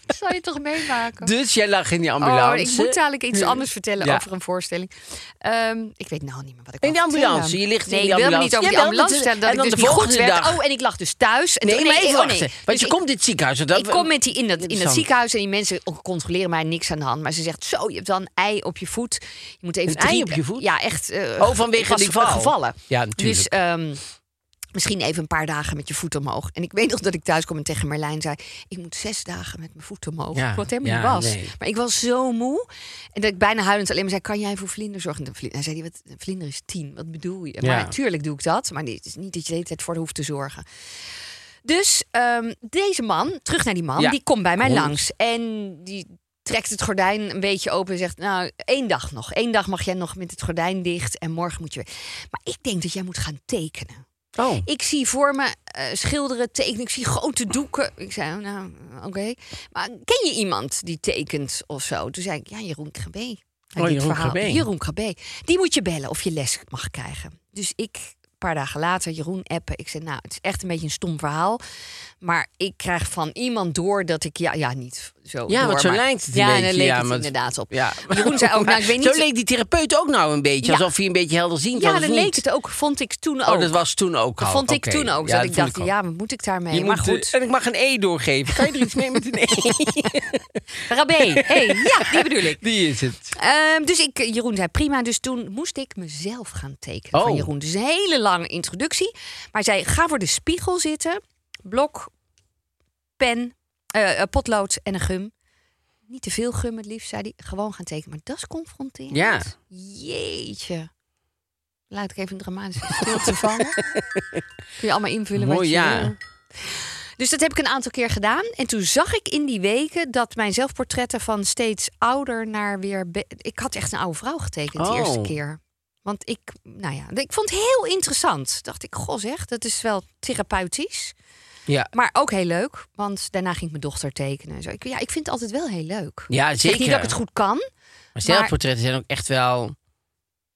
Dat zou je toch meemaken? Dus jij lag in die ambulance. Oh, ik moet dadelijk iets anders vertellen Ja. over een voorstelling. Ehm, ik weet nou niet meer wat ik In de ambulance, je ligt in nee, die ik ambulance. niet over die ambulance dat- vertellen dat en ik dan dus de niet goed volgende werd. dag. Oh, en ik lag dus thuis. En Nee, toen- maar even oh, nee. Want Dus je ik- komt in het ziekenhuis. Dat, ik kom met die in, dat, in dat ziekenhuis en die mensen controleren mij niks aan de hand. Maar ze zegt, zo, je hebt dan een ei op je voet. Je moet even Een ei op je voet? Ja, echt. eh, Oh, vanwege ik die val. gevallen. Ja, natuurlijk. Dus ehm, Misschien even een paar dagen met je voet omhoog. En ik weet nog dat ik thuis kwam en tegen Marlijn zei... ik moet zes dagen met mijn voet omhoog. Ja, Wat helemaal ja, niet was. nee. Maar ik was zo moe. En dat ik bijna huilend alleen maar zei... kan jij voor vlinder zorgen? En Hij zei, die, wat, vlinder is tien. Wat bedoel je? Ja. Maar natuurlijk doe ik dat. Maar het is niet dat je de hele tijd voor de hoeft te zorgen. Dus ehm, deze man, terug naar die man, die komt bij mij Hond. langs. En die trekt het gordijn een beetje open en zegt... nou, één dag nog. Eén dag mag jij nog met het gordijn dicht en morgen moet je weer. Maar ik denk dat jij moet gaan tekenen. Oh. Ik zie voor me eh, schilderen, tekenen. Ik zie grote doeken. Ik zei, oh, nou, oké. Maar ken je iemand die tekent of zo? Toen zei ik, ja, Jeroen Krabbe. Oh, Jeroen. Krabbe. Jeroen Krabbe. Die moet je bellen of je les mag krijgen. Dus ik, een paar dagen later, Jeroen appen. Ik zei, nou, het is echt een beetje een stom verhaal. Maar ik krijg van iemand door dat ik, ja, ja niet zo Ja, want zo maar- lijkt het een ja, beetje. daar leek ja, het maar- inderdaad op. Ja. Jeroen zei ook, nou, ik weet niet... Zo leek die therapeut ook nou een beetje. Ja. Alsof hij een beetje helderziend ja, was. dat leek het ook, vond ik toen ook. Oh, dat was toen ook Dat al. vond ik toen ook. Ja, dat ik dacht, ja, wat moet ik daarmee? Je maar moet, eh, goed. En ik mag een E doorgeven. Kan je er iets mee met een E? Rabé, hey, ja, die bedoel ik. Die is het. Ehm, dus ik, Jeroen zei prima. Dus toen moest ik mezelf gaan tekenen van Oh. Jeroen. Dus een hele lange introductie. Maar hij zei, ga voor de spiegel zitten. Blok, pen, eh, potlood en een gum. Niet te veel gum het liefst, zei hij. Gewoon gaan tekenen. Maar dat is confronterend. Ja. Jeetje. Laat ik even een dramatische stilte vallen. Kun je allemaal invullen wat Mooi, je ja. wil. Dus dat heb ik een aantal keer gedaan. En toen zag ik in die weken dat mijn zelfportretten van steeds ouder naar weer. Ik had echt een oude vrouw getekend de Oh. eerste keer. Want ik, nou ja, ik vond het heel interessant. Dacht ik, goh zeg, dat is wel therapeutisch. Ja. Maar ook heel leuk, want daarna ging ik mijn dochter tekenen. en Zo. Ik, ja, ik vind het altijd wel heel leuk. Ja, Ik zeg zeker. niet dat ik het goed kan. Maar zelfportretten zijn ook echt wel...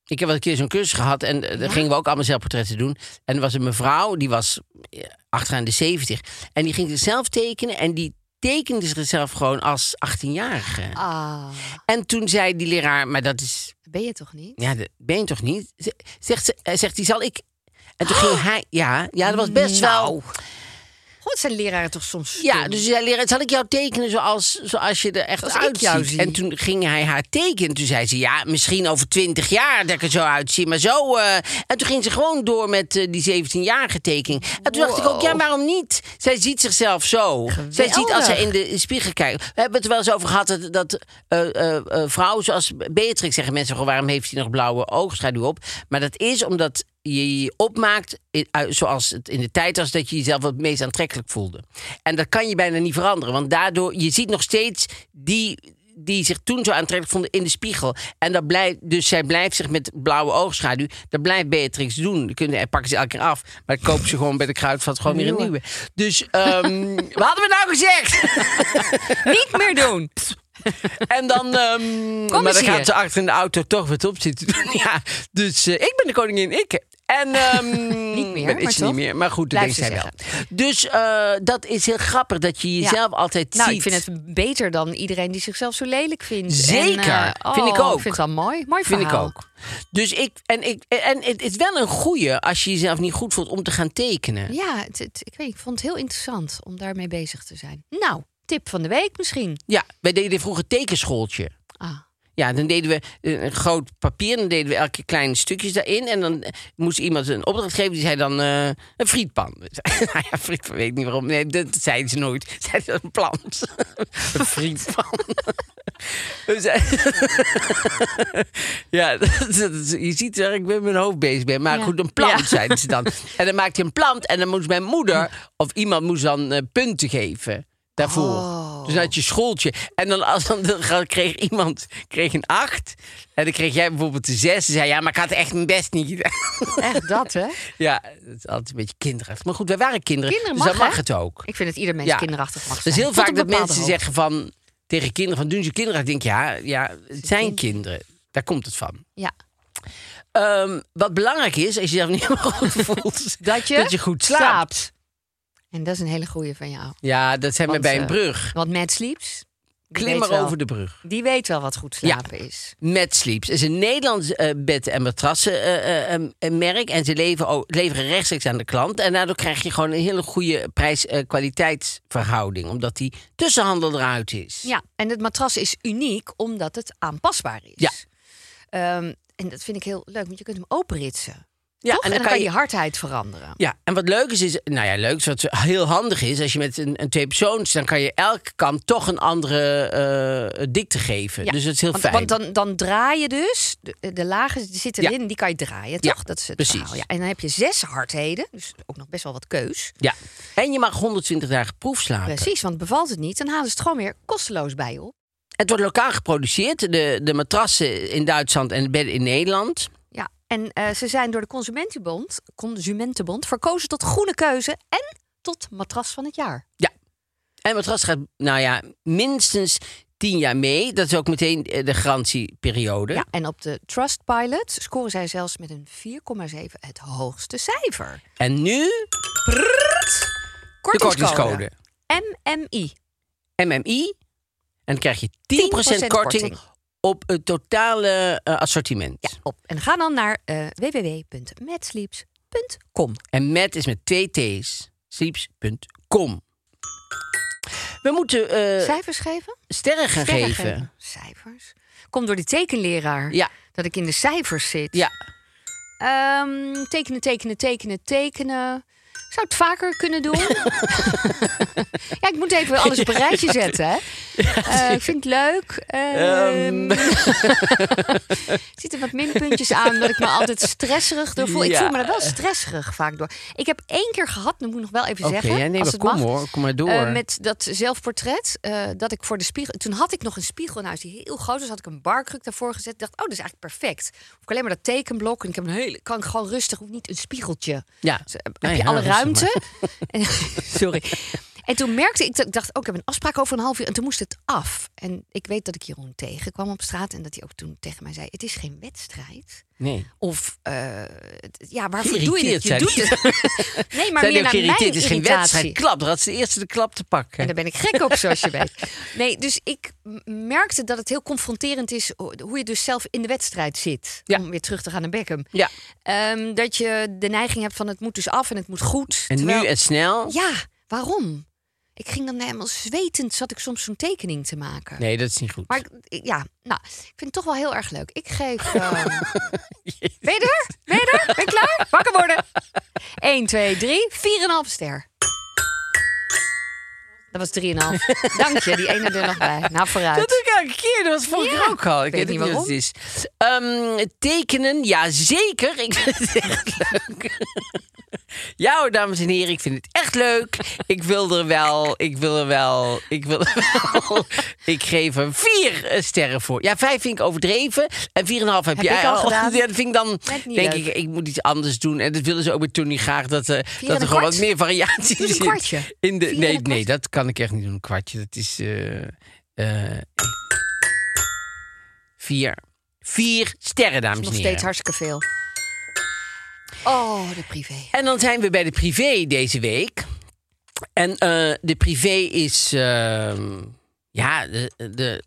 Ik heb wel een keer zo'n cursus gehad en eh, daar Ja? gingen we ook allemaal zelfportretten doen. En er was een mevrouw, die was eh, achteraan de 70. En die ging zichzelf tekenen en die tekende zichzelf gewoon als 18-jarige. Ah, En toen zei die leraar, maar dat is... ben je toch niet? Ja, dat ben je toch niet? Zegt, ze, eh, zegt die, zal ik... En toen ging hij... Ja, ja, dat was best wel... God, zijn leraren toch soms Ja, dus zei leraar, zal ik jou tekenen zoals, zoals je er echt Zoals ik uitziet? jou. En toen ging hij haar tekenen. Toen zei ze, ja, misschien over twintig jaar dat ik er zo uitzie. Maar zo... eh, En toen ging ze gewoon door met eh, die 17-jarige tekening. En toen dacht ik ook, ja, waarom niet? Zij ziet zichzelf zo. Zij ziet als zij in de spiegel kijkt. We hebben het er wel eens over gehad dat, dat eh, vrouwen zoals Beatrix zeggen mensen, gewoon, waarom heeft hij nog blauwe oogschaduw op? Maar dat is omdat je je opmaakt zoals het in de tijd was dat je jezelf het meest aantrekkelijk voelde. En dat kan je bijna niet veranderen, want daardoor je ziet nog steeds die die zich toen zo aantrekkelijk vonden in de spiegel. En dat blijft, dus zij blijft zich met blauwe oogschaduw, dat blijft Beatrix doen. Die kunnen, pakken ze elke keer af, maar dan kopen ze gewoon bij de kruidvat gewoon weer een nieuwe. Dus ehm wat hadden we nou gezegd? Niet meer doen. En dan, ehm, maar dan gaat ze achter in de auto toch wat op zitten doen. Ja, dus eh, ik ben de koningin, ik. En, ehm, Niet meer, dat is niet meer. Maar goed, dat denkt ze zij wel. Dus eh, dat is heel grappig dat je jezelf altijd Nou, ziet. ik vind het beter dan iedereen die zichzelf zo lelijk vindt. Zeker. En, eh, Vind ik oh, ook. Ik vind het wel mooi. Mooi Vind ik verhaal. ook. Dus ik, en, ik, en het is wel een goeie als je jezelf niet goed voelt om te gaan tekenen. Ja, het, het- ik, weet, ik vond het heel interessant om daarmee bezig te zijn. Nou, tip van de week misschien. Ja, wij deden vroeger tekenschooltje. Ja, dan deden we eh, een groot papier. En dan deden we elke keer kleine stukjes daarin. En dan eh, moest iemand een opdracht geven. Die zei dan eh, een frietpan. nou ja, frietpan weet ik niet waarom. Nee, dat, zeiden ze nooit. Zeiden ze een plant. een frietpan. Ja, dat, dat- je ziet dat ik met mijn hoofd bezig ben. Maar Ja. goed, een plant, Ja. zeiden ze dan. En dan maakte je een plant. En dan moest mijn moeder of iemand moest dan punten geven. Daarvoor. Oh. Dus had je schooltje. En dan, als dan, kreeg iemand kreeg een acht. En dan kreeg jij bijvoorbeeld een zes. En zei ja, maar ik had echt mijn best niet gedaan. echt dat, hè? ja, dat is altijd een beetje kinderachtig. Maar goed, wij waren kinderen. Kinderen dus mag, dan mag hè? het ook. Ik vind dat ieder mens Ja. kinderachtig mag Het zijn. is heel Tot vaak dat mensen hoogte. zeggen van tegen kinderen van doen ze kinderachtig. denk ik, ja, ja, het zijn kind. kinderen. Daar komt het van. Ja. Ehm, wat belangrijk is, als je jezelf niet helemaal goed voelt, Dat je, dat je goed slaapt. En dat is een hele goeie van jou. Ja, dat zijn we bij een eh, brug. Want Mad Sleeps, die Klim weet maar wel- over de brug. Die weet wel wat goed slapen is. Met Sleeps. Is een Nederlands eh, bed- en matrassenmerk. en ze leveren, ook- leveren rechtstreeks aan de klant. En daardoor krijg je gewoon een hele goede prijs-kwaliteitsverhouding. omdat die tussenhandel eruit is. Ja, en het matras is uniek omdat het aanpasbaar is. Ja. Ehm, en dat vind ik heel leuk, want je kunt hem openritsen. Ja, Toch? en En dan kan je je- hardheid veranderen. Ja, en wat leuk is, is nou ja, leuk, is wat heel handig is, als je met een, een twee persoons, dan kan je elke kant toch een andere eh, dikte geven. Ja, Dus dat is heel want, fijn. Want dan, dan draai je dus, de, de lagen die zitten Ja. erin, die kan je draaien, Ja, toch? dat is het precies. verhaal. Ja. En dan heb je zes hardheden, dus ook nog best wel wat keus. Ja, en je mag 120 dagen proefslagen. Precies, want bevalt het niet, dan halen ze het gewoon weer kosteloos bij je op. Het wordt lokaal geproduceerd, de, de matrassen in Duitsland en de bedden in Nederland. En eh, ze zijn door de Consumentenbond, Consumentenbond verkozen tot groene keuze en tot matras van het jaar. Ja. En matras gaat, nou ja, minstens 10 jaar mee. Dat is ook meteen eh, de garantieperiode. Ja, en op de Trustpilot scoren zij zelfs met een 4,7 het hoogste cijfer. En nu de Kortingscode. kortingscode. MMI. MMI. En dan krijg je 10%, 10% korting, korting. Op het totale eh, assortiment. Ja, op. En ga dan naar www.matsleeps.com. En met is met twee T's. Sleeps.com. We moeten eh, Cijfers geven? sterren gaan Sterren geven. Cijfers. Komt door die tekenleraar. Ja. Dat ik in de cijfers zit. Ja. Ehm, tekenen, tekenen, tekenen, tekenen. Zou het vaker kunnen doen. ja, ik moet even alles op een rijtje zetten. Hè. Eh, ik vind het leuk. Ehm er zitten wat minpuntjes aan, omdat ik me altijd stresserig door voel. Ik voel me er wel stresserig vaak door. Ik heb één keer gehad, dat moet ik nog wel even zeggen. ja, nee, als het kom mag. hoor, kom maar door. Eh, met dat zelfportret, eh, dat ik voor de spiegel... Toen had ik nog een spiegel in huis die heel groot was. Had ik een barkruk daarvoor gezet. Ik dacht, oh, dat is eigenlijk perfect. Hoef ik alleen maar dat tekenblok. En ik heb een hele... Kan ik gewoon rustig, hoef niet een spiegeltje. Ja. Dus, heb je ja, alle ruimte. En, sorry. En toen merkte ik, dat ik dacht, oh, ik heb een afspraak over een half uur. En toen moest het af. En ik weet dat ik Jeroen tegenkwam op straat. En dat hij ook toen tegen mij zei, het is geen wedstrijd. Nee. Of, eh, het- ja, waarvoor doe je het? Je doet het. Nee, maar Zijn meer ook naar mijn? Het is geen wedstrijd. Klap, had ze de eerste de klap te pakken. En daar ben ik gek op, zoals je weet. Nee, dus ik merkte dat het heel confronterend is ho- hoe je dus zelf in de wedstrijd zit. Ja. Om weer terug te gaan naar Beckham. Ja. Ehm, dat je de neiging hebt van het moet dus af en het moet goed. En Terwijl- nu en snel? Ja, waarom? Ik ging dan helemaal zwetend, zat ik soms zo'n tekening te maken. Nee, dat is niet goed. Maar ik, ja, nou, ik vind het toch wel heel erg leuk. Ik geef. ehm, ben je er? Ben je er? Ben je klaar? Wakker worden. 1, 2, 3, 4,5 ster. Dat was 3,5. Dank je, die ene er nog bij. Nou, vooruit. Elke keer. Dat was vorige keer ook al. Ik Weet weet, niet niet wat het is. Ehm, tekenen, ja zeker. Ik vind het echt leuk. Ja hoor, dames en heren, ik vind het echt leuk. Ik wil er wel, ik wil er wel, ik wil er wel. Ik geef er vier sterren voor. Ja, vijf vind ik overdreven. En vier en een half heb, Heb je ik al gedaan. Ja, dat vind ik dan, niet denk leuk. ik, ik moet iets anders doen. En dat willen ze ook bij Tony graag, dat, eh, dat er gewoon wat meer variatie een zit. kwartje. In de, Vier nee, nee, dat kan ik echt niet doen, een kwartje. Dat is... eh, eh, vier. Vier sterren, dames Nog en heren. steeds hartstikke veel. Oh, de privé. En dan zijn we bij de privé deze week. En eh, de privé is. ehm, ja, de, de,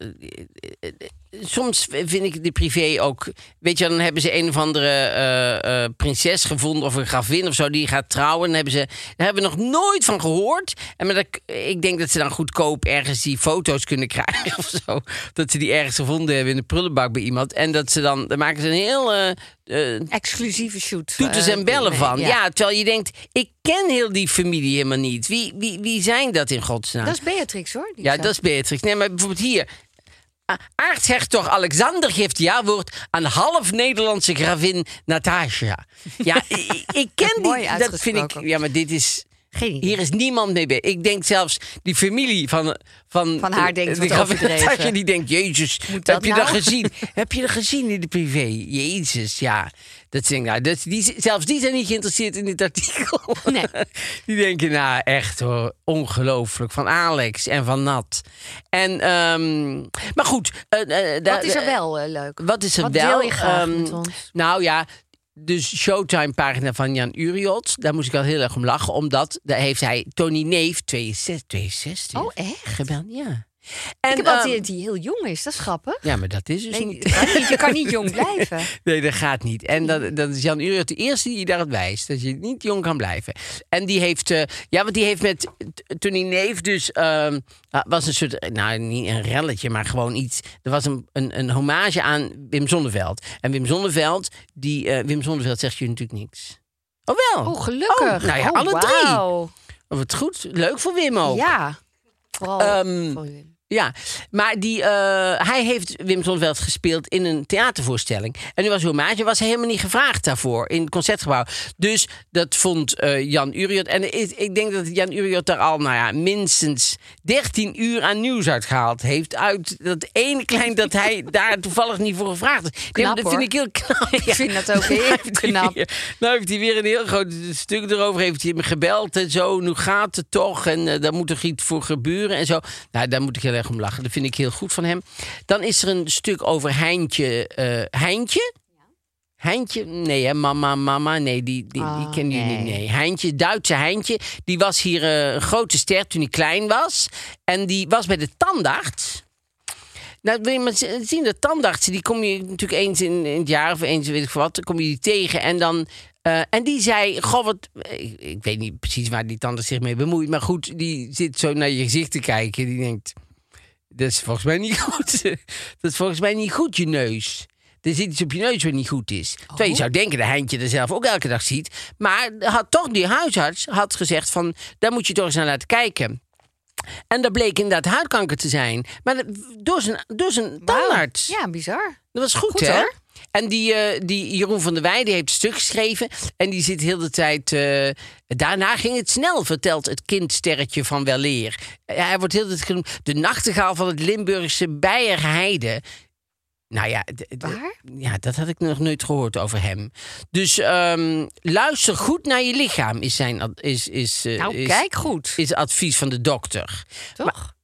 de- soms vind ik de privé ook. Weet je, dan hebben ze een of andere eh, eh, prinses gevonden of een gravin of zo die gaat trouwen. Dan hebben ze, daar hebben we nog nooit van gehoord. En maar dat, ik denk dat ze dan goedkoop ergens die foto's kunnen krijgen of zo. Dat ze die ergens gevonden hebben in de prullenbak bij iemand. En dat ze dan, dan maken ze een heel. eh, Exclusieve shoot. toeters en bellen van. Ja. terwijl je denkt, ik ken heel die familie helemaal niet. Wie, wie, wie zijn dat in godsnaam? Dat is Beatrix hoor. ja, dat is Beatrix. Nee, maar bijvoorbeeld hier. Aartshertog Alexander geeft jaarwoord aan half Nederlandse gravin Natasja. Ja, ik, ik ken die. Dat vind ik. Ja, maar dit is. Geen idee. Hier is niemand mee bij. Ik denk zelfs die familie van. Van, Van haar denkt, de wat die denkt: Jezus, dat heb je nou? dat gezien? heb je dat gezien in de privé? Jezus, ja. Dat denk nou, dat, die, zelfs die zijn niet geïnteresseerd in dit artikel. Nee. Die denken, nou echt hoor, ongelooflijk. Van Alex en van Nat. En, ehm, maar goed. daar- Wat is er wel eh, leuk? Wat is er Wat wel? deel je graag Ehm, met ons? Nou ja, dus Showtime-pagina van Jan Uriot. Daar moest ik al heel erg om lachen. Omdat daar heeft hij Tony Neef, 62. 62 Oh, echt? gebeld. Ja. En, ik heb altijd ehm, hij heel jong is. Dat is grappig. ja, maar dat is dus Nee, niet. dat kan niet. Je kan niet jong blijven. Nee, dat gaat niet. En dat, dat is Jan Uriot de eerste die je daarop wijst. Dat je niet jong kan blijven. En die heeft, eh, ja, want die heeft met, toen die neef dus, ehm, ah, was een soort, nou niet een relletje, maar gewoon iets. Er was een, een, een hommage aan Wim Zonneveld. En Wim Zonneveld, die, eh, Wim Zonneveld zegt je natuurlijk niks. Oh wel? Oh, gelukkig. Oh, nou ja, Oh, alle drie. Oh, wat goed. Leuk voor Wim ook. Ja. Vooral Ehm, voor Wim. Ja, maar die, eh, hij heeft Wim Zonneveld gespeeld in een theatervoorstelling. En nu was hommage, was hij helemaal niet gevraagd daarvoor in het concertgebouw. Dus dat vond eh, Jan Uriot. En ik, ik denk dat Jan Uriot daar al, nou ja, minstens 13 uur aan nieuws uitgehaald heeft. Uit dat ene klein dat hij daar toevallig niet voor gevraagd is. Nee, dat vind ik heel knap. Ik vind dat ook heel knap. weer- nou heeft hij weer een heel groot stuk erover. Heeft hij me gebeld en zo. Nu gaat het toch. En eh, daar moet er iets voor gebeuren en zo. Nou, daar moet ik heel erg om lachen. Dat vind ik heel goed van hem. Dan is er een stuk over Heintje. eh Heintje? Heintje? Nee, hè? Mama, mama. Nee, die, die, die Oh, jullie niet. nee. Nee, Heintje, Duitse Heintje. Die was hier eh, een grote ster toen hij klein was. En die was bij de tandarts. Nou, wil je maar zien, de tandartsen, die kom je natuurlijk eens in, in het jaar of eens weet ik wat, dan kom je die tegen. En dan. eh, en die zei, goh, wat. Ik, ik weet niet precies waar die tandarts zich mee bemoeit. Maar goed, die zit zo naar je gezicht te kijken. Die denkt. Dat is volgens mij niet goed. Dat is volgens mij niet goed, je neus. Er zit iets op je neus wat niet goed is. Terwijl je zou denken dat Heintje er zelf ook elke dag ziet. Maar had toch die huisarts had gezegd van... daar moet je toch eens naar laten kijken. En dat bleek inderdaad huidkanker te zijn. Maar door zijn, door zijn tandarts. Ja, bizar. Dat was goed, Goed, hè? hoor. En die, eh, die Jeroen van der Weijden die heeft een stuk geschreven. En die zit heel de tijd... eh, daarna ging het snel, vertelt het kindsterretje van Weleer. Hij wordt heel de tijd genoemd de nachtegaal van het Limburgse Beierheide. Nou ja, ja, dat had ik nog nooit gehoord over hem. Dus ehm, luister goed naar je lichaam, is zijn is, is, eh, Nou, is, kijk goed. is advies van de dokter. Toch?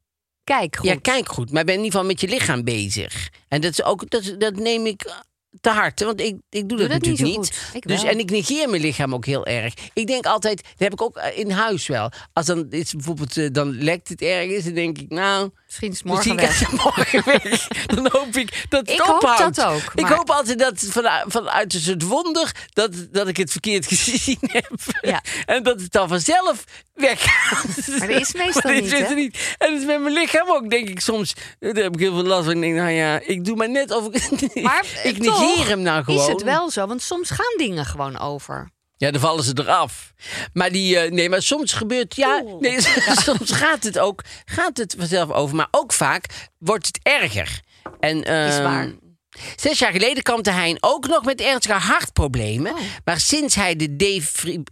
Kijk goed. Ja, kijk goed. Maar ben in ieder geval met je lichaam bezig. En dat, is ook, dat, dat neem ik te harte, want ik, ik doe, dat, natuurlijk niet. dus, en ik negeer mijn lichaam ook heel erg. Ik denk altijd, dat heb ik ook eh, in huis wel. Als dan is bijvoorbeeld, eh, dan lekt het ergens, dan denk ik, nou, Misschien is het morgen weg. gaat het morgen weg. Dan hoop ik dat het Ik hoop ophoudt. dat ook, Ik hoop altijd dat vanuit, soort wonder dat, dat ik het verkeerd gezien heb. Ja. En dat het dan vanzelf weggaat. Maar dat is meestal dat niet, is hè? niet. En dat is met mijn lichaam ook, denk ik soms. Daar heb ik heel veel last van. Ik denk, nou ja, ik doe maar net of ik... Maar ik eh, negeer hem nou gewoon. Is het wel zo? Want soms gaan dingen gewoon over. Ja, dan vallen ze eraf. Maar die, eh, nee, maar soms gebeurt, ja, nee, soms gaat het ook, gaat het vanzelf over. Maar ook vaak wordt het erger. En, Is ehm, waar. Zes jaar geleden kampte hij ook nog met ernstige hartproblemen. Oh. Maar sinds hij de defri-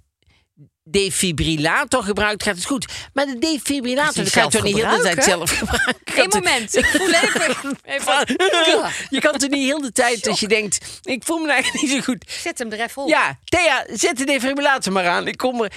defibrillator gebruikt, gaat het goed. Maar de defibrillator dat kan je toch niet heel de tijd zelf gebruiken? Eén moment. Ik voel even. even Je kan toch niet heel de tijd als je denkt, ik voel me eigenlijk niet zo goed. Zet hem er even op. Ja, Thea, zet de defibrillator maar aan. Ik kom er.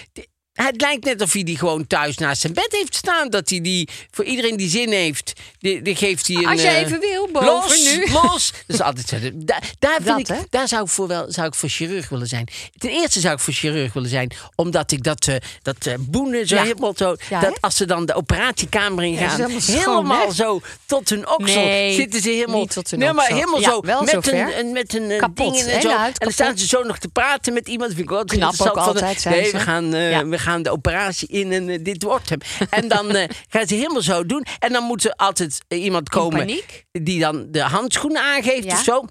Het lijkt net of hij die gewoon thuis naast zijn bed heeft staan. Dat hij die voor iedereen die zin heeft, die, die geeft hij een. Als je eh, even wil, boven los, nu. Los. Dat is altijd zo. Da- daar, vind Dat, ik, hè? daar zou ik voor wel zou ik voor chirurg willen zijn. Ten eerste zou ik voor chirurg willen zijn, omdat ik dat, eh dat eh, boenen zo Ja. helemaal zo. Ja, dat als ze dan de operatiekamer in gaan, helemaal zo tot hun oksel Nee, zitten ze helemaal. niet tot hun nee, maar helemaal zo. met, een, een- met een Kapot, ding in en zo. En dan staan ze zo nog te praten met iemand. Vind ik ook Knap ook interessant. Van, altijd, zijn nee, gaan, we gaan de operatie in en eh, dit wordt hem. En dan eh, gaan ze helemaal zo doen. En dan moet er altijd eh, iemand komen die dan de handschoenen aangeeft Ja. of zo.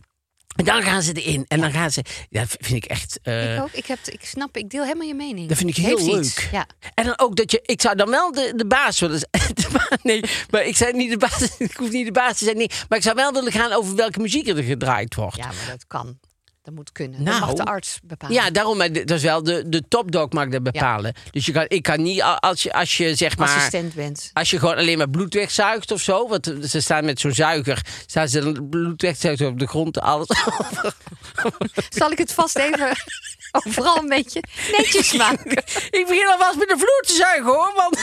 En dan gaan ze erin. En dan gaan ze. Ja, dat vind ik echt. Ik ook. Ik, heb, ik snap, ik deel helemaal je mening. dat vind ik heel Heeft leuk. iets. Ja. En dan ook dat je. Ik zou dan wel de, de baas willen zijn. Nee, maar ik zei niet de baas. Ik hoef niet de baas te zijn. Nee, maar ik zou wel willen gaan over welke muziek er gedraaid wordt. ja, maar dat kan. Dat moet kunnen. Nou, dat mag de arts bepalen. Ja, daarom, dat is wel de, de topdog mag dat bepalen. Dus je kan, ik kan niet, als je, als je zeg maar... Assistent bent. Als je gewoon alleen maar bloed wegzuigt of zo. Want ze staan met zo'n zuiger. Staan ze bloed wegzuigen op de grond. Alles. Zal ik het vast even overal een beetje netjes maken? ik begin alvast met de vloer te zuigen hoor. Want,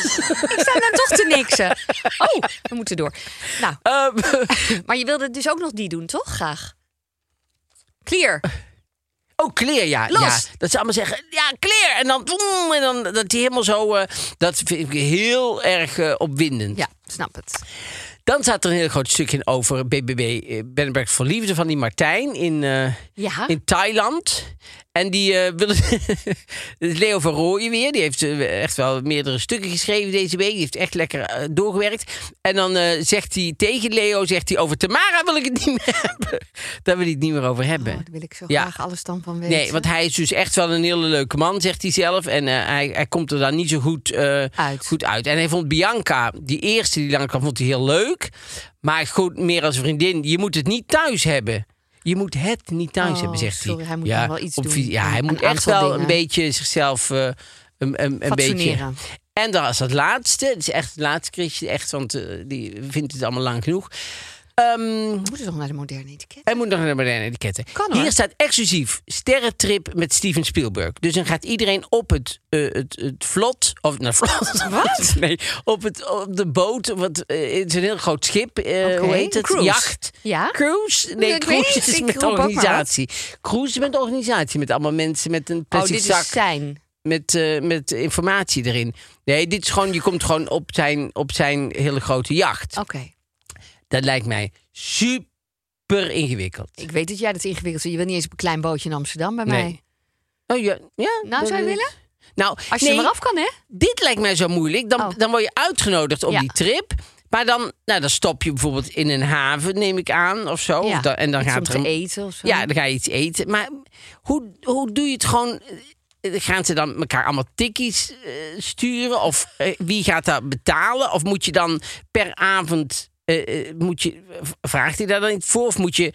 Ik sta dan toch te niksen. Oh, we moeten door. Nou, Ehm, maar je wilde dus ook nog die doen, toch? Graag. Clear. oh, clear, ja. Los. ja. Dat ze allemaal zeggen, ja, clear. En dan, mm, en dan dat die helemaal zo... eh, dat vind ik heel erg eh, opwindend. Ja, snap het. Dan staat er een heel groot stuk in over BBB eh, Bed and Breakfast voor Liefde van die Martijn in, eh, Ja. in Thailand. En die wil. Het is Leo van Rooyen weer. Die heeft eh, echt wel meerdere stukken geschreven deze week. Die heeft echt lekker eh, doorgewerkt. En dan zegt hij tegen Leo: zegt hij, Over Tamara wil ik het niet meer hebben. Daar wil hij het niet meer over hebben. Oh, daar wil ik zo Ja. graag alles dan van weten. Nee, want hij is dus echt wel een hele leuke man, zegt hij zelf. En hij, hij komt er dan niet zo goed, Uit. goed uit. En hij vond Bianca, die eerste die lang kwam, vond hij heel leuk. Maar goed, meer als vriendin, je moet het niet thuis hebben. Je moet het niet thuis Oh, hebben, zegt sorry, hij. hij moet ja, wel iets op doen Ja, hij moet echt wel dingen. een beetje zichzelf... eh, een, een, een beetje. En dan als het laatste, het is echt het laatste Christje, echt, want eh, die vindt het allemaal lang genoeg. Ehm, We moeten toch naar de moderne etiket? hij moet nog naar de moderne etiketten. Kan. Hier staat exclusief sterrentrip met Steven Spielberg. Dus dan gaat iedereen op het, eh, het, het vlot. Of nou, vlot. Wat? Nee, op, het, op de boot. Wat, eh, het is een heel groot schip. Oké, Hoe heet het? cruise. Jacht. Ja? Cruise? Nee, Ik cruise is met organisatie. Cruise is met organisatie. Met allemaal mensen met een Oh, plastic dit zak is zijn. met, met informatie erin. Nee, dit is gewoon, je komt gewoon op zijn, op zijn hele grote jacht. Oké. Dat lijkt mij super ingewikkeld. Ik weet dat jij dat ingewikkeld vindt. Je wil niet eens op een klein bootje in Amsterdam bij Nee. mij. Oh ja, ja. Nou, zou je willen? Nou, Als je nee, er maar af kan, hè? dit lijkt mij zo moeilijk. Dan, Oh. dan word je uitgenodigd op Ja. die trip. Maar dan, nou, dan stop je bijvoorbeeld in een haven, neem ik aan, of zo. Ja. Of dan, en dan gaat om er te een, eten of zo. Ja, dan ga je iets eten. Maar hoe, hoe doe je het gewoon? Eh, Gaan ze dan elkaar allemaal tikkies eh, sturen? Of eh, wie gaat dat betalen? Of moet je dan per avond. Eh, eh, je, vraagt hij daar dan iets voor? Of moet je.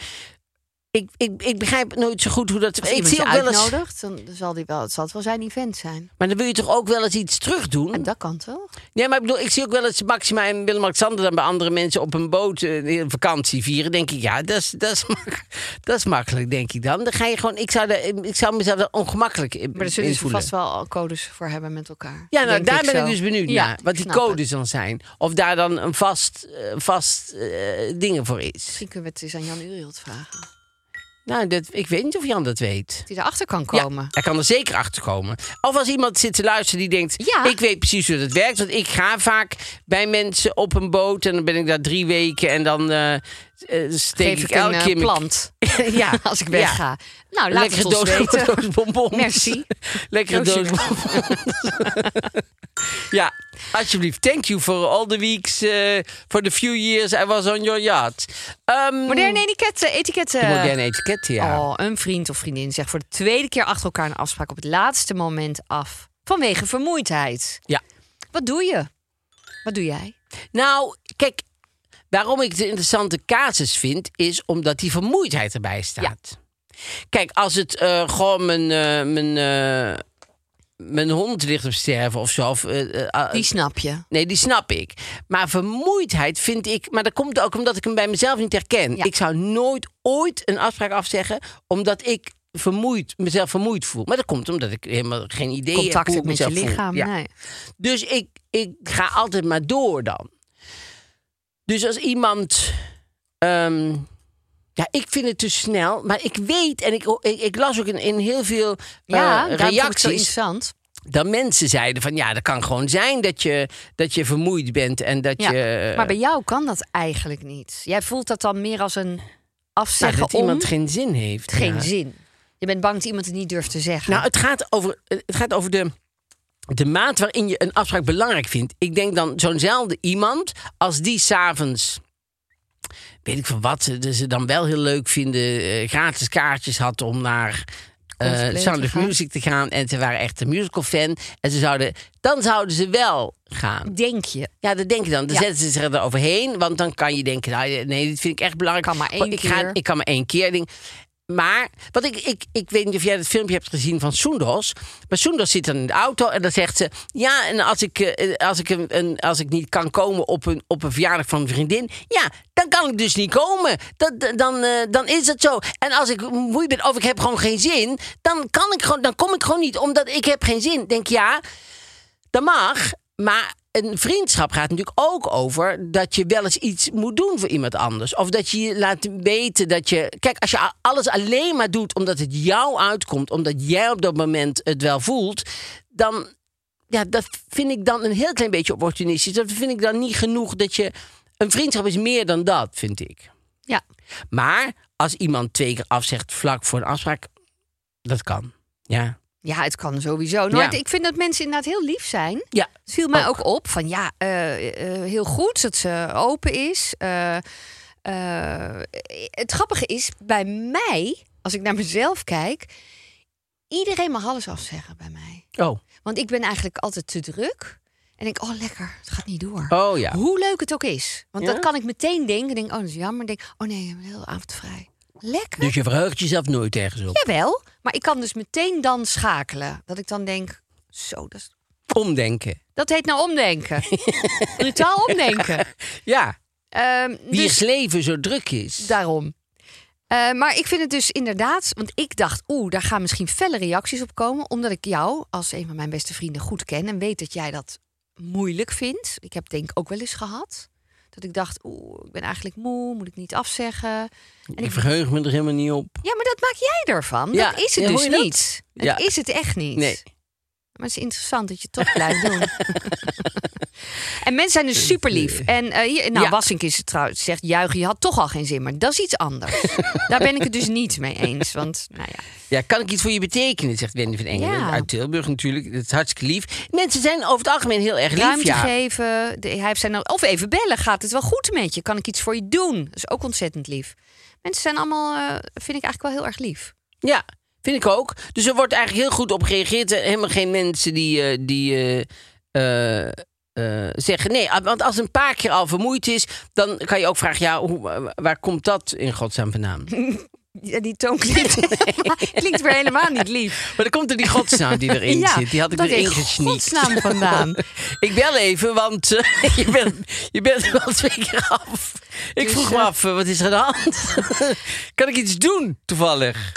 Ik, ik, ik begrijp nooit zo goed hoe dat. Als ik zie ook wel eens. dan zal, die wel, het zal het wel zijn event zijn. Maar dan wil je toch ook wel eens iets terug doen? En dat kan toch? Ja, maar ik bedoel, ik zie ook wel eens Maxima en Willem-Alexander dan bij andere mensen op een boot eh, vakantie vieren. Denk ik, ja, dat is, dat, is dat is makkelijk, denk ik dan. Dan ga je gewoon, ik zou, ik zou mezelf ongemakkelijk in Maar daar zullen ze vast wel al codes voor hebben met elkaar. Ja, nou, daar ben zo. ik dus benieuwd Ja, naar. Wat die codes dan zijn. Of daar dan een vast, eh, vast eh, dingen voor is. Misschien kunnen we het eens aan Jan Uriot vragen. Nou, dat, ik weet niet of Jan dat weet. Dat hij erachter kan komen. Ja, hij kan er zeker achter komen. Of als iemand zit te luisteren die denkt... Ja. ik weet precies hoe dat werkt. Want ik ga vaak bij mensen op een boot... en dan ben ik daar drie weken... en dan eh, steek Geef ik een elke eh, keer... mijn- plant ja, als ik wegga. Nou, laat Lekkere het ons doos, weten. doos bonbons. Merci. Lekkere doos bonbons. ja, alsjeblieft. Thank you for all the weeks... eh, for the few years I was on your yacht. Ehm, Moderne etiketten. etiketten. de moderne etiketten, ja. Oh, een vriend of vriendin zegt voor de tweede keer achter elkaar een afspraak op het laatste moment af. Vanwege vermoeidheid. Ja. Wat doe je? Wat doe jij? Nou, kijk, waarom ik een interessante casus vind, is omdat die vermoeidheid erbij staat. Kijk, als het eh, gewoon mijn, eh, mijn, mijn hond ligt op sterven of zo. Of, eh, eh, ah, Die snap je. Nee, die snap ik. Maar vermoeidheid vind ik. Maar dat komt ook omdat ik hem bij mezelf niet herken. Ja. Ik zou nooit ooit een afspraak afzeggen, omdat ik vermoeid, mezelf vermoeid voel. Maar dat komt omdat ik helemaal geen idee heb Contact hoe hebt ik met je lichaam. Ja. Nee. Dus ik, ik ga altijd maar door dan. Dus als iemand. ehm, ja, ik vind het te snel. Maar ik weet, en ik, ik, ik las ook in, in heel veel Ja, eh, zo reacties. interessant. Dat mensen zeiden van ja, dat kan gewoon zijn dat je, dat je vermoeid bent en dat Ja, je. maar bij jou kan dat eigenlijk niet. Jij voelt dat dan meer als een nou, afzeggen dat om iemand geen zin heeft. geen ja. zin. Je bent bang dat iemand het niet durft te zeggen. Nou, het gaat over, het gaat over de, de maat waarin je een afspraak belangrijk vindt. Ik denk dan zo'nzelfde iemand, als die s'avonds, weet ik van wat, ze ze dan wel heel leuk vinden, eh, gratis kaartjes had om naar eh, Coldplay Sound of. Music te gaan. En ze waren echt een musical fan. En ze zouden, dan zouden ze wel gaan. Denk je. Ja, dat denk je dan. Dan Ja. zetten ze zich er overheen. Want dan kan je denken, nou, nee, dit vind ik echt belangrijk. Kan maar één ik, Ga, ik kan maar één keer. Ding. Maar, wat ik, ik, ik weet niet of jij het filmpje hebt gezien van Soendos. Maar Soendos zit dan in de auto en dan zegt ze... Ja, en als ik, eh, als ik, een, een, als ik niet kan komen op een, op een verjaardag van een vriendin... Ja, dan kan ik dus niet komen. Dat, dan, eh, dan is het zo. En als ik moe ben of ik heb gewoon geen zin... Dan, kan ik gewoon, dan kom ik gewoon niet, omdat ik heb geen zin. Denk ja, dat mag, maar een vriendschap gaat natuurlijk ook over dat je wel eens iets moet doen voor iemand anders. Of dat je je laat weten dat je. Kijk, als je alles alleen maar doet omdat het jou uitkomt, omdat jij op dat moment het wel voelt, dan. Ja, dat vind ik dan een heel klein beetje opportunistisch. Dat vind ik dan niet genoeg dat je een vriendschap is meer dan dat, vind ik. Ja. Maar als iemand twee keer afzegt vlak voor een afspraak, dat kan. Ja. Ja, het kan sowieso. Nou, Ja. het- Ik vind dat mensen inderdaad heel lief zijn. Ja. Het viel mij Ook. ook, op van ja, eh, eh, heel goed dat ze open is. Eh, het grappige is, bij mij, als ik naar mezelf kijk, iedereen mag alles afzeggen bij mij. Oh. Want ik ben eigenlijk altijd te druk. En denk, oh lekker, het gaat niet door. Oh ja. Hoe leuk het ook is. Want Ja? dat kan ik meteen denken. Denk, oh dat is jammer. Denk, oh nee, ik heb hele avond vrij. Lekker. Dus je verheugt jezelf nooit ergens op. Jawel, maar ik kan dus meteen dan schakelen. Dat ik dan denk, zo, dat, is- Omdenken. dat heet nou omdenken. Brutaal omdenken. Ja. Ehm, Wiens dus leven zo druk is. daarom. Eh, maar ik vind het dus inderdaad, want ik dacht, oeh, daar gaan misschien felle reacties op komen, omdat ik jou als een van mijn beste vrienden goed ken en weet dat jij dat moeilijk vindt. Ik heb denk ik ook wel eens gehad. Dat ik dacht, oeh, ik ben eigenlijk moe, moet ik niet afzeggen. En Ik verheug me er helemaal niet op. Ja, maar dat maak jij ervan. Ja, dat is het ja, dus dat? niet. Dat Ja. is het echt niet. Nee. Maar het is interessant dat je het toch blijft doen. en mensen zijn dus super lief. En eh, hier, nou, Ja. Wassink is het trouwens, zegt juichen, je had toch al geen zin. Maar dat is iets anders. Daar ben ik het dus niet mee eens. Want, nou ja. Ja, kan ik iets voor je betekenen, zegt Wendy van Engelen. Ja. Uit Tilburg natuurlijk. Dat is hartstikke lief. Mensen zijn over het algemeen heel erg lief. Ruimte ja. geven. De, hij heeft zijn, of even bellen. Gaat het wel goed met je? Kan ik iets voor je doen? Dat is ook ontzettend lief. Mensen zijn allemaal, eh, vind ik eigenlijk wel heel erg lief. Ja, vind ik ook. Dus er wordt eigenlijk heel goed op gereageerd. Er helemaal geen mensen die, eh, die eh, eh, zeggen nee. ah, Want als een paar keer al vermoeid is, dan kan je ook vragen: ja, hoe, waar komt dat in godsnaam vandaan? Ja, die toon klinkt, klinkt weer helemaal niet lief. Maar dan komt er die godsnaam die erin Ja, zit. Die had ik erin in gesneakt. godsnaam vandaan. ik bel even, want je, bent, je bent er wel twee keer af. Ik Dus, vroeg me af, wat is er aan de hand? kan ik iets doen, toevallig?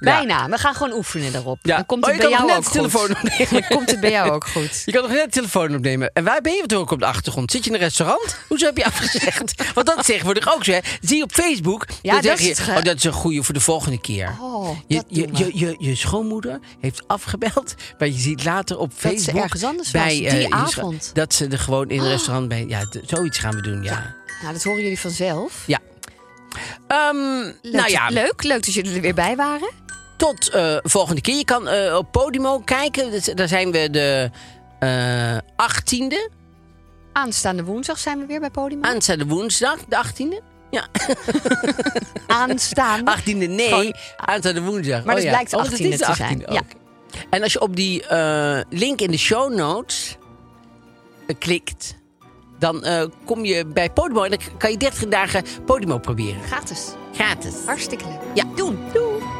Ja. Bijna. We gaan gewoon oefenen daarop. Ja. Dan komt Oh, het je bij kan jou nog ook goed. telefoon opnemen. Dan komt het bij jou ook goed. Je kan nog net de telefoon opnemen. En waar ben je ook op de achtergrond? Zit je in een restaurant? Hoezo heb je afgezegd? Want dat zeggen we toch ook zo, hè? Zie je op Facebook? Ja, dan dat zeg je, oh, dat is een goede voor de volgende keer. Oh, je, je, je, je, je schoonmoeder heeft afgebeld. Maar je ziet later op Facebook... ergens anders was, die eh, scho- avond. Dat ze er gewoon in een restaurant bij... Ja, zoiets gaan we doen, ja. Nou, dat horen jullie vanzelf. Ja. Ehm, Leuk, nou ja, leuk, leuk dat jullie er weer bij waren. tot eh, volgende keer. Je kan eh, op Podimo kijken. Dus, daar zijn we de eh 18e. Aanstaande woensdag zijn we weer bij Podium. Aanstaande woensdag, de 18e. Ja, Aanstaande. 18e, nee. Gewoon- Aanstaande woensdag. Maar oh, dus ja. blijkt Oh, dat 18e is de te zijn. 18e, Ja. En als je op die link in de show notes klikt, dan eh, kom je bij Podimo en dan kan je 30 dagen Podimo proberen. Gratis. Gratis. Hartstikke leuk. Ja. Doen. Doei.